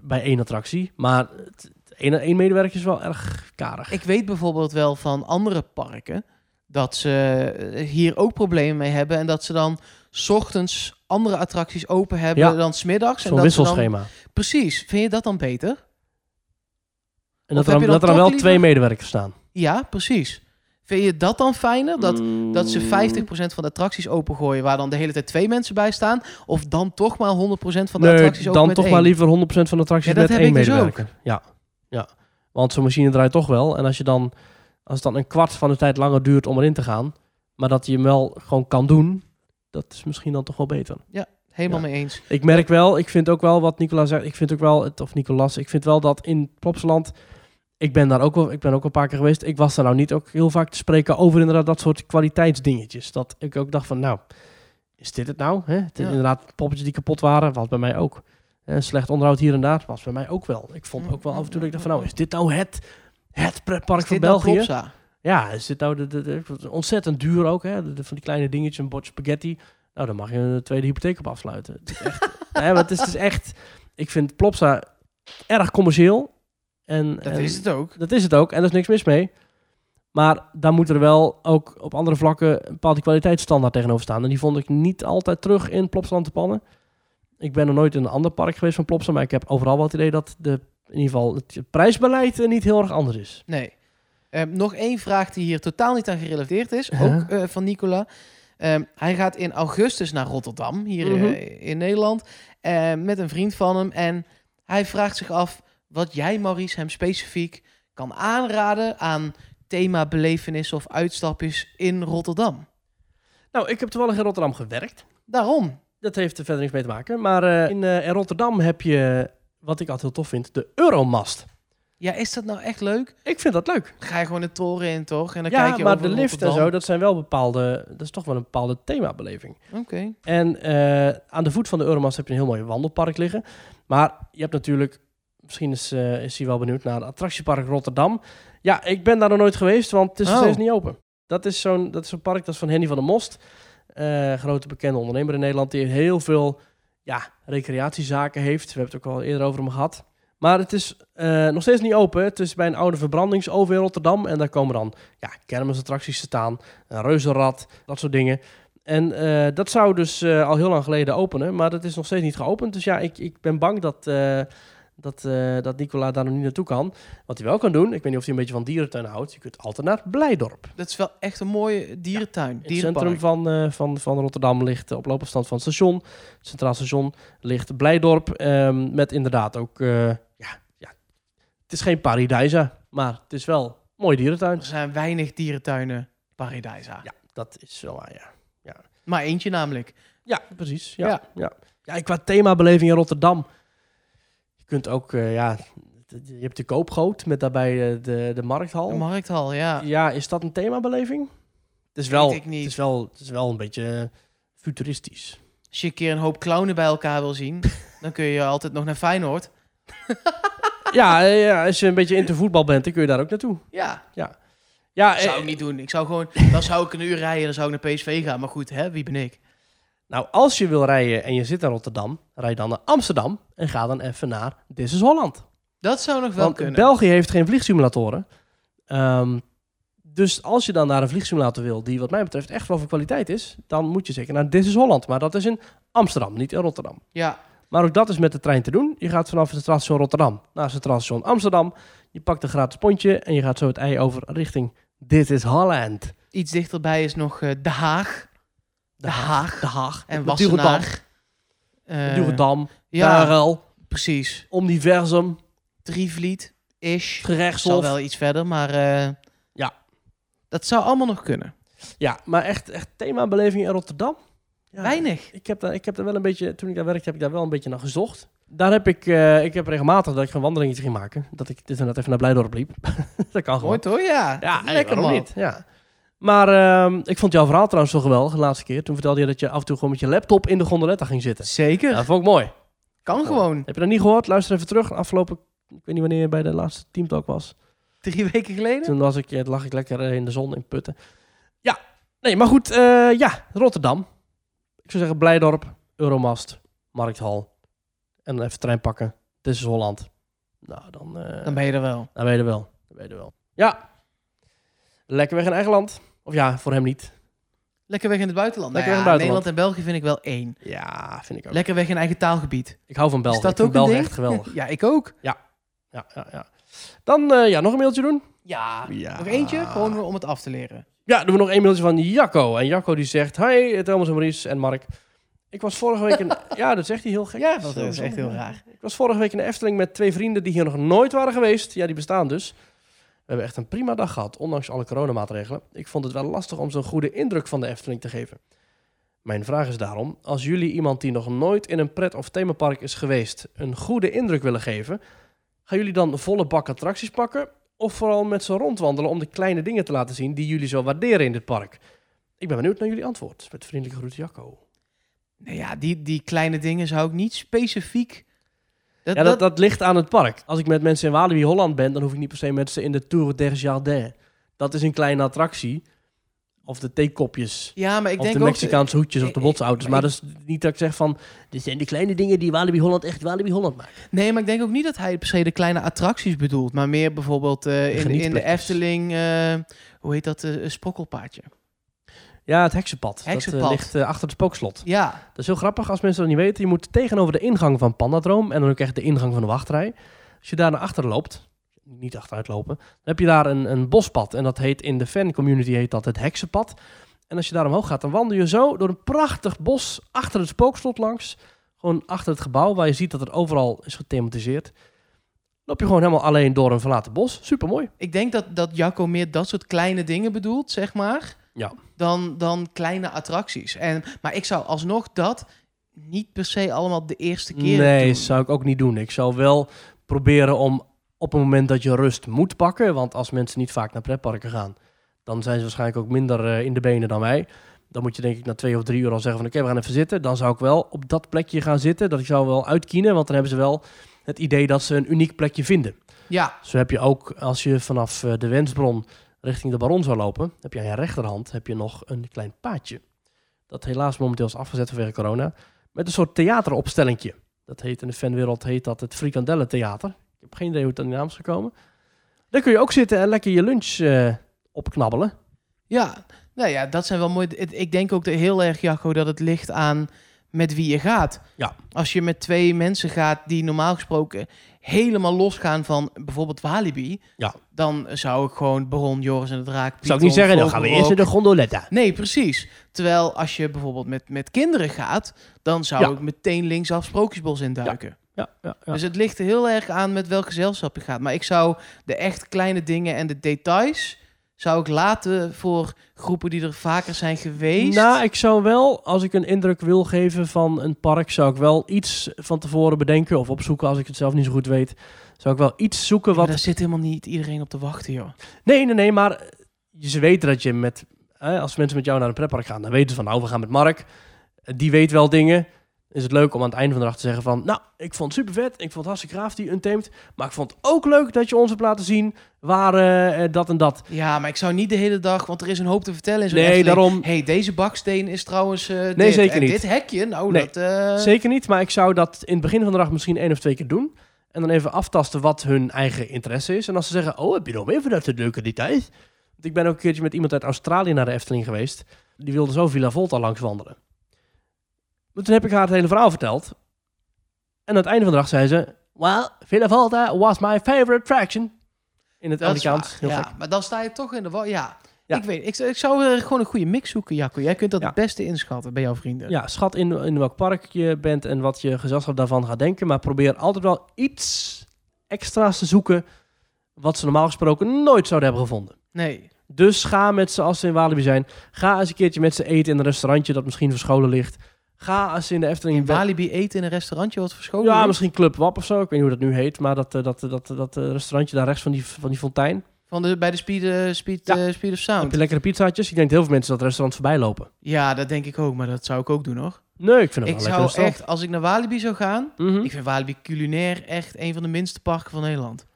Bij één attractie. Maar het één, één medewerker is wel erg karig. Ik weet bijvoorbeeld wel van andere parken dat ze eh, hier ook problemen mee hebben. En dat ze dan 's ochtends andere attracties open hebben Ja. dan smiddags. En Zo'n dat ze dan- wisselschema. Precies. Vind je dat dan beter? En dat er, heb dan, je dan dat er dan toch wel liever- twee medewerkers staan. Ja, precies. Vind je dat dan fijner? Dat, Mm. dat ze 50% van de attracties opengooien waar dan de hele tijd twee mensen bij staan? Of dan toch maar 100% van de Nee, attracties open dan met toch één? maar liever 100% van de attracties Ja, met één dus medewerker. Ja, ja. Want zo'n machine draait toch wel. En als je dan, als het dan een kwart van de tijd langer duurt om erin te gaan, maar dat je hem wel gewoon kan doen, dat is misschien dan toch wel beter. Helemaal Ja. mee eens. Ik merk wel, ik vind ook wel wat Nicola zegt. Ik vind ook wel, het- of Nicolas, ik vind wel dat in Plopsaland. Ik ben daar ook wel, ik ben ook een paar keer geweest. Ik was daar nou niet ook heel vaak te spreken over inderdaad dat soort kwaliteitsdingetjes. Dat ik ook dacht van, nou, is dit het nou? Hè? Het Ja. Inderdaad, poppetjes die kapot waren, was bij mij ook. Eh, slecht onderhoud hier en daar, was bij mij ook wel. Ik vond ook wel af en toe dat ik dacht van, nou, is dit nou het, het pretpark van nou België? Ja, is dit nou de, de, de- ontzettend duur ook, hè? De, van die kleine dingetjes, een bord spaghetti. Nou, dan mag je een tweede hypotheek op afsluiten. Het is echt, <laughs> nee, maar het is, is echt, ik vind Plopsa erg commercieel. En, Dat en- is het ook. Dat is het ook, en er is niks mis mee. Maar daar moet er wel ook op andere vlakken een bepaalde kwaliteitsstandaard tegenover staan. En die vond ik niet altijd terug in Plopsaland te pannen. Ik ben nog nooit in een ander park geweest van Plopsa, maar ik heb overal wel het idee dat de, in ieder geval het prijsbeleid eh, niet heel erg anders is. Nee. Ehm, nog één vraag die hier totaal niet aan gerelateerd is. Huh? Ook eh, van Nicola. Ehm, hij gaat in augustus naar Rotterdam, hier Mhm. eh, in Nederland. eh, met een vriend van hem. En hij vraagt zich af wat jij, Maurice, hem specifiek kan aanraden aan thema belevenissen of uitstapjes in Rotterdam. Nou, ik heb toevallig in Rotterdam gewerkt. Daarom. Dat heeft er verder niks mee te maken. Maar eh, in, eh, in Rotterdam heb je, wat ik altijd heel tof vind, de Euromast. Ja, is dat nou echt leuk? Ik vind dat leuk. Ga je gewoon de toren in, toch? En dan ja, kijk je maar over de lift en zo, dat zijn wel bepaalde, dat is toch wel een bepaalde themabeleving. Oké. En eh, aan de voet van de Euromast heb je een heel mooi wandelpark liggen. Maar je hebt natuurlijk, misschien is, is hij wel benieuwd naar het attractiepark Rotterdam. Ja, ik ben daar nog nooit geweest, want het is nog Oh. steeds niet open. Dat is zo'n dat is zo'n park, dat is van Henny van der Most. Eh, grote bekende ondernemer in Nederland. Die heel veel ja, recreatiezaken heeft. We hebben het ook al eerder over hem gehad. Maar het is eh, nog steeds niet open. Het is bij een oude verbrandingsoven in Rotterdam. En daar komen dan ja, kermisattracties te staan. Een reuzenrad, dat soort dingen. En eh, dat zou dus al heel lang geleden openen. Maar dat is nog steeds niet geopend. Dus ja, ik, ik ben bang dat, dat, eh, dat Nicola daar nog niet naartoe kan. Wat hij wel kan doen, ik weet niet of hij een beetje van dierentuin houdt. Je kunt altijd naar Blijdorp. Dat is wel echt een mooie dierentuin. In het centrum van, eh, van, van Rotterdam ligt op loopafstand van het station. Het Centraal Station ligt Blijdorp. ehm, met inderdaad ook... eh, ja, ja, het is geen Paradijsa, maar het is wel een mooie dierentuin. Er zijn weinig dierentuinen Paradijsa. Ja, dat is wel waar, ja. Maar eentje namelijk. Ja, precies. Ja, Ja. ja. ja. qua themabeleving in Rotterdam. Je kunt ook, eh, ja, je hebt de koopgoot met daarbij eh, de, de markthal. De markthal, ja. ja, is dat een themabeleving? Het is Weet wel, ik niet. Het is wel, het is wel een beetje eh, futuristisch. Als je een keer een hoop clownen bij elkaar wil zien, <laughs> dan kun je altijd nog naar Feyenoord. <laughs> ja, ja, als je een beetje into voetbal bent, dan kun je daar ook naartoe. Ja, Ja, zou eh, ik niet doen. Ik zou gewoon, dan zou ik een uur rijden, dan zou ik naar PSV gaan. Maar goed, hè, wie ben ik? Nou, als je wil rijden en je zit in Rotterdam, rij dan naar Amsterdam en ga dan even naar This is Holland. Dat zou nog wel Want kunnen. België heeft geen vliegsimulatoren. Ehm, dus als je dan naar een vliegsimulator wil die wat mij betreft echt wel van kwaliteit is, dan moet je zeker naar This is Holland. Maar dat is in Amsterdam, niet in Rotterdam. Ja, Maar ook dat is met de trein te doen. Je gaat vanaf het station Rotterdam naar het station Amsterdam. Je pakt een gratis pontje en je gaat zo het ei over richting This is Holland. iets dichterbij is nog eh, De Haag. De Haag. De Haag. En. Wassenaar. Eh, Duredam. ja, Parel. precies. Omniversum. Drievliet, Ish. Zal Gerechtshof. wel iets verder, maar eh, Ja. dat zou allemaal nog kunnen. Ja, maar echt, echt themabeleving in Rotterdam. Ja, Weinig. Ik heb, daar, ik heb daar wel een beetje, toen ik daar werkte, heb ik daar wel een beetje naar gezocht. Daar heb ik, eh, ik heb regelmatig dat ik een wandelingetje ging maken. Dat ik dit en dat even naar Blijdorp liep. <laughs> dat kan gewoon. Mooi toch? Ja, Ja, lekker lekker man. niet. Ja. Maar ehm, ik vond jouw verhaal trouwens zo geweldig de laatste keer. Toen vertelde je dat je af en toe gewoon met je laptop in de gondoletta ging zitten. Zeker. Ja, dat vond ik mooi. kan gewoon. Heb je dat niet gehoord? Luister even terug. Afgelopen, ik weet niet wanneer je bij de laatste teamtalk was. Drie weken geleden? Toen was ik, lag ik lekker eh, in de zon in Putten. Ja, nee, maar goed. eh, ja, Rotterdam. Ik zou zeggen Blijdorp, Euromast, Markthal. En dan even trein pakken. Dit is Holland. Nou, dan, eh, Dan ben je er wel. dan weet je er wel. Dan weet je er wel. Ja. Lekker weg in eigen land. Of ja, voor hem niet. Lekker weg in het buitenland. Lekker Nou weg ja, in het buitenland. Nederland en België vind ik wel één. Ja, vind ik ook. Lekker weg in eigen taalgebied. Ik hou van België. Is dat ik ook een België echt geweldig. <laughs> Ja, ik ook. Ja, ja, ja. Dan eh, ja, nog een mailtje doen. Ja. Ja. Nog eentje, gewoon om het af te leren. Ja, doen we nog één mailtje van Jacco. En Jacco die zegt... Hi, Thomas en Maurice en Mark. Ik was vorige week... In... <laughs> ja, dat zegt hij heel gek. Ja, dat Zo, is echt heel ja. raar. Ik was vorige week in de Efteling met twee vrienden die hier nog nooit waren geweest. Ja, die bestaan dus. We hebben echt een prima dag gehad, ondanks alle coronamaatregelen. Ik vond het wel lastig om zo'n goede indruk van de Efteling te geven. Mijn vraag is daarom, als jullie iemand die nog nooit in een pret- of themapark is geweest, een goede indruk willen geven, gaan jullie dan volle bak attracties pakken? Of vooral met ze rondwandelen om de kleine dingen te laten zien die jullie zo waarderen in dit park? Ik ben benieuwd naar jullie antwoord. Met vriendelijke groet, Jacco. Nou ja, die, die kleine dingen zou ik niet specifiek... Dat, Ja, dat, dat ligt aan het park. Als ik met mensen in Walibi Holland ben, dan hoef ik niet per se met ze in de Tour des Jardins. Dat is een kleine attractie. Of de theekopjes. ja, maar ik of denk de ook... Mexicaanse hoedjes of de botsauto's. maar Maar dat is niet dat ik zeg van... Dit zijn de kleine dingen die Walibi Holland echt Walibi Holland maken. Nee, maar ik denk ook niet dat hij per se de kleine attracties bedoelt. Maar meer bijvoorbeeld eh, in, in de. Efteling... eh, hoe heet dat? een sprokkelpaadje. Ja, het heksenpad. Dat eh, ligt eh, achter het spookslot. Ja, Dat is heel grappig als mensen dat niet weten. Je moet tegenover de ingang van Pandadroom en dan ook echt de ingang van de wachtrij. Als je daar naar achter loopt, niet achteruit lopen, dan heb je daar een, een bospad. En dat heet in de fancommunity heet dat het heksenpad. En als je daar omhoog gaat, dan wandel je zo door een prachtig bos achter het spookslot langs. Gewoon achter het gebouw, waar je ziet dat het overal is gethematiseerd. Loop je gewoon helemaal alleen door een verlaten bos. Supermooi. ik denk dat, dat Jacco meer dat soort kleine dingen bedoelt, zeg maar. Ja. Dan, dan kleine attracties. En, maar ik zou alsnog dat niet per se allemaal de eerste keer Nee, doen. zou ik ook niet doen. Ik zou wel proberen om op het moment dat je rust moet pakken. Want als mensen niet vaak naar pretparken gaan, dan zijn ze waarschijnlijk ook minder eh, in de benen dan mij. Dan moet je denk ik na twee of drie uur al zeggen van oké, we gaan even zitten. Dan zou ik wel op dat plekje gaan zitten. Dat ik zou wel uitkienen, want dan hebben ze wel het idee dat ze een uniek plekje vinden. Ja, Zo heb je ook, als je vanaf eh, de Wensbron richting de Baron zou lopen, heb je aan je rechterhand heb je nog een klein paadje. Dat helaas momenteel is afgezet vanwege corona. Met een soort theateropstellingje. Dat heet in de fanwereld heet dat het Frikandellentheater. heb geen idee hoe het aan die naam is gekomen. Daar kun je ook zitten en lekker je lunch eh, opknabbelen. Ja, nou ja, dat zijn wel mooi. Ik denk ook heel erg, Jacco, dat het ligt aan met wie je gaat. Ja. Als je met twee mensen gaat die normaal gesproken helemaal losgaan van bijvoorbeeld Walibi, Ja. dan zou ik gewoon Baron, Joris en de Draak. Zou ik niet zeggen, dan gaan we eerst in de gondoletta. Nee, precies. Terwijl als je bijvoorbeeld met, met kinderen gaat, dan zou Ja. ik meteen linksaf Sprookjesbos induiken. Ja, ja, ja. Dus het ligt er heel erg aan met welk gezelschap je gaat. Maar ik zou de echt kleine dingen en de details zou ik laten voor groepen die er vaker zijn geweest. Nou, ik zou wel, als ik een indruk wil geven van een park, zou ik wel iets van tevoren bedenken of opzoeken als ik het zelf niet zo goed weet. Zou ik wel iets zoeken wat. daar zit helemaal niet iedereen op te wachten, joh. Nee, nee, nee, maar ze weten dat je met. Hè, als mensen met jou naar een pretpark gaan, dan weten ze van nou, we gaan met Mark. Die weet wel dingen. Is het leuk om aan het einde van de dag te zeggen van... Nou, ik vond het super vet. Ik vond het hartstikke gaaf, die Untamed. Maar ik vond het ook leuk dat je ons hebt laten zien waar eh, eh, dat en dat. Ja, maar ik zou niet de hele dag, want er is een hoop te vertellen in zo'n Nee, Efteling. daarom- hey, deze baksteen is trouwens eh Nee, dit. zeker en niet. dit hekje, nou, Nee, dat... eh, Zeker niet, maar ik zou dat in het begin van de dag misschien één of twee keer doen. En dan even aftasten wat hun eigen interesse is. En als ze zeggen, oh, heb je nog meer dat leuke details? Want ik ben ook een keertje met iemand uit Australië naar de Efteling geweest. Die wilde zo Villa Volta langs wandelen. Maar toen heb ik haar het hele verhaal verteld. En aan het einde van de dag zei ze... Well, Villa Volta was my favorite attraction. In het Amerikaans. Heel ja, gek. maar dan sta je toch in de... Ja. Ja. Ik weet, ik, ik zou er gewoon een goede mix zoeken, Jacco. Jij kunt dat Ja. het beste inschatten bij jouw vrienden. Ja, schat in, in welk park je bent en wat je gezelschap daarvan gaat denken. Maar probeer altijd wel iets extra's te zoeken wat ze normaal gesproken nooit zouden hebben gevonden. Nee. Dus ga met ze, als ze in Walibi zijn, ga eens een keertje met ze eten in een restaurantje dat misschien verscholen ligt. Ga als in de Efteling... In Walibi eten in een restaurantje wat verscholen ja, misschien Club Wap of zo. Ik weet niet hoe dat nu heet. Maar dat, eh, dat, dat, dat, eh, restaurantje daar rechts van die, van die fontein. Van de, bij de Speed, eh, speed, Ja. eh, speed of Heb Sound. je lekkere pizzaatjes? Ik denk dat heel veel mensen dat restaurant voorbij lopen. Ja, dat denk ik ook, maar dat zou ik ook doen hoor. Nee, ik vind het Ik wel zou echt, als ik naar Walibi zou gaan, Mhm. ik vind Walibi culinair echt een van de minste parken van Nederland.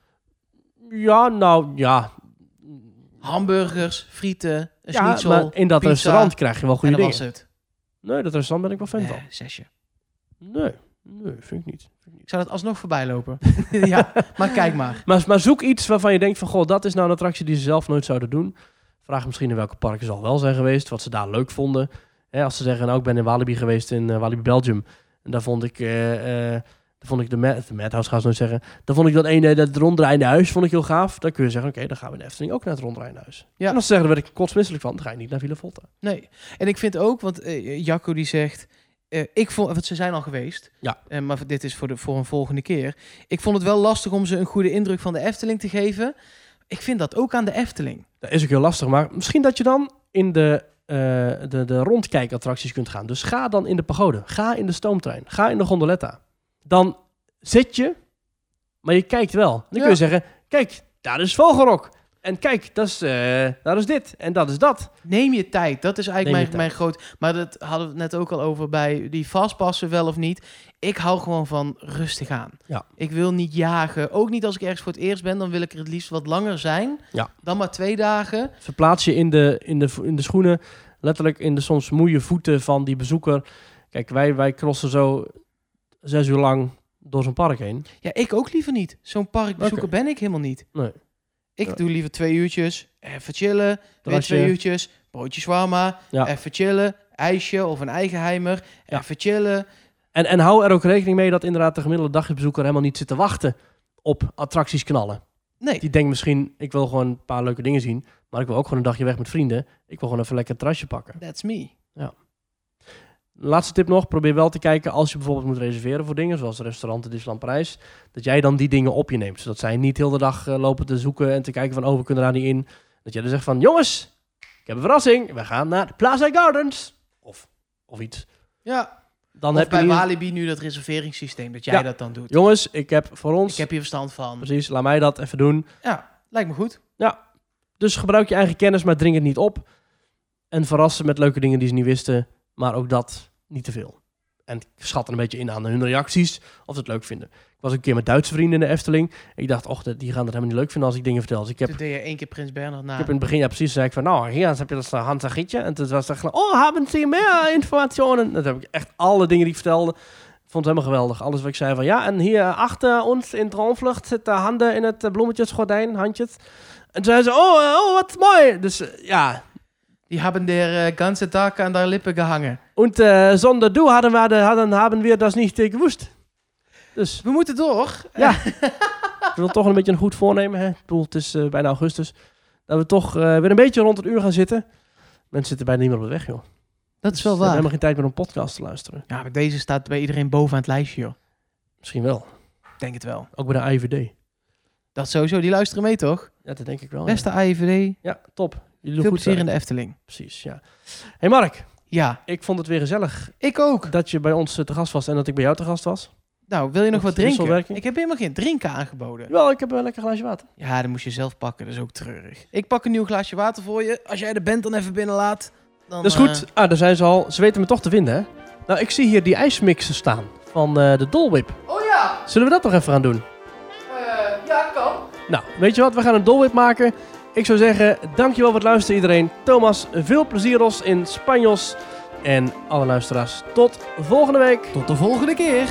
Ja, nou ja. Hamburgers, frieten, een ja schnitzel, maar in dat pizza, restaurant krijg je wel en goede dat dingen. was het. Nee, dat restaurant ben ik wel fan Eh, van. zesje. Nee, nee, vind ik niet. Vind ik niet. Ik zou dat alsnog voorbij lopen. <laughs> ja, maar kijk maar. Maar, maar zoek iets waarvan je denkt van... Goh, dat is nou een attractie die ze zelf nooit zouden doen. Vraag misschien in welke parken ze al wel zijn geweest. Wat ze daar leuk vonden. Hè, als ze zeggen, nou, ik ben in Walibi geweest in eh, Walibi Belgium. En daar vond ik... eh, eh, vond ik de, Ma- de Madhouse, ze nooit zeggen. Dan vond ik dat ene, dat ronddraaiende huis, vond ik heel gaaf. Dan kun je zeggen, oké, dan gaan we in de Efteling ook naar het ronddraaiende huis. Ja. En als ze zeggen, daar werd ik kotsmisselijk van, dan ga je niet naar Villa Volta. Nee. En ik vind ook, want eh, Jacco die zegt... eh, ik vond, want ze zijn al geweest. Ja. Eh, maar dit is voor, de, voor een volgende keer. Ik vond het wel lastig om ze een goede indruk van de Efteling te geven. Ik vind dat ook aan de Efteling. Dat is ook heel lastig, maar misschien dat je dan in de, eh de, de rondkijkattracties kunt gaan. Dus ga dan in de pagode, ga in de stoomtrein, ga in de gondoletta. Dan zit je, maar je kijkt wel. Dan Ja. kun je zeggen, kijk, daar is Vogelrok. En kijk, dat is, daar is dit en dat is dat. Neem je tijd. Dat is eigenlijk mijn, mijn groot... Maar dat hadden we het net ook al over bij die vastpassen wel of niet. Ik hou gewoon van rustig aan. Ja. Ik wil niet jagen. Ook niet als ik ergens voor het eerst ben. Dan wil ik er het liefst wat langer zijn. Ja. Dan maar twee dagen. Verplaats je in de, in de, in de schoenen, letterlijk in de soms moeie voeten van die bezoeker. Kijk, wij, wij crossen zo zes uur lang door zo'n park heen. Ja, ik ook liever niet. Zo'n parkbezoeker Oké. ben ik helemaal niet. Nee. Ik Ja. doe liever twee uurtjes. Even chillen. Weer twee uurtjes. Broodje shawarma. Ja. Even chillen. IJsje of een eigenheimer. Ja. Even chillen. En, en hou er ook rekening mee dat inderdaad de gemiddelde dagbezoeker helemaal niet zit te wachten op attracties knallen. Nee. Die denkt misschien, ik wil gewoon een paar leuke dingen zien, maar ik wil ook gewoon een dagje weg met vrienden. Ik wil gewoon even lekker een terrasje pakken. That's me. Laatste tip nog, probeer wel te kijken als je bijvoorbeeld moet reserveren voor dingen, zoals restauranten Disneyland Parijs, dat jij dan die dingen op je neemt. Zodat zij niet heel de dag eh, lopen te zoeken en te kijken van, oh, we kunnen daar niet in. Dat jij dan zegt van, jongens, ik heb een verrassing, we gaan naar Plaza Gardens. Of, of iets. Ja. Dan of heb je bij niet- Walibi nu dat reserveringssysteem. Dat jij Ja. dat dan doet. Jongens, ik heb voor ons, Ik heb hier verstand van. precies, laat mij dat even doen. Ja, lijkt me goed. Dus gebruik je eigen kennis, maar dring het niet op. En verras ze met leuke dingen die ze niet wisten. Maar ook dat niet te veel. En schat er een beetje in aan hun reacties. Of ze het leuk vinden. Ik was een keer met Duitse vrienden in de Efteling. Ik dacht, och, die gaan het helemaal niet leuk vinden als ik dingen vertel. Dus ik heb, Toen deed je één keer Prins Bernhard na. ik heb in het begin ja, precies zei ik van... Nou, hier heb je dat Hans Gietje. En toen was het oh, hebben ze meer informatie? Dat heb ik echt alle dingen die ik vertelde. vond het helemaal geweldig. Alles wat ik zei van ja, en hier achter ons in Droomvlucht zitten handen in het bloemetjesgordijn, handjes. En toen zei ze, oh, eh, oh wat mooi. Dus eh, ja, Die hebben der uh, ganze Tag aan haar lippen gehangen. und äh, zonder du hadden we, de, hadden, haben wir das nicht äh, gewusst. Dus We moeten door. ja, ik wil toch een beetje een goed voornemen. Hè? Ik bedoel, het is eh, bijna augustus. Dat we toch eh, weer een beetje rond het uur gaan zitten. Mensen zitten bijna niet meer op de weg, joh. Dat is wel Dus we hebben waar. helemaal geen tijd meer om een podcast te luisteren. Ja, maar deze staat bij iedereen bovenaan het lijstje, joh. Misschien wel. Ik denk het wel. Ook bij de AIVD. Dat sowieso. Die luisteren mee, toch? Ja, dat denk ik wel. ja. Beste AIVD. Ja, top. Jullie Veel goed plezier in de Efteling. Precies, ja. hey Mark, Ja, ik vond het weer gezellig ik ook. dat je bij ons eh, te gast was en dat ik bij jou te gast was. Nou, wil je nog Wat wat drinken? wisselwerking? Ik heb helemaal geen drinken aangeboden. Wel, ik heb een lekker glaasje water. Ja, dan moest je zelf pakken. Dat is ook treurig. Ik pak een nieuw glaasje water voor je. Als jij de band dan even binnenlaat. Dan, Dat is goed. Ah, daar zijn ze al. Ze weten me toch te vinden, hè? Nou, ik zie hier die ijsmixen staan van eh, de Dol Whip. eh, Oh ja, Zullen we dat nog even gaan doen? eh, ja, kan. Nou, weet je wat? We gaan een Dol Whip maken. Ik zou zeggen, dankjewel voor het luisteren iedereen. Thomas, veel plezieros in Spanjos. En alle luisteraars, tot volgende week. Tot de volgende keer.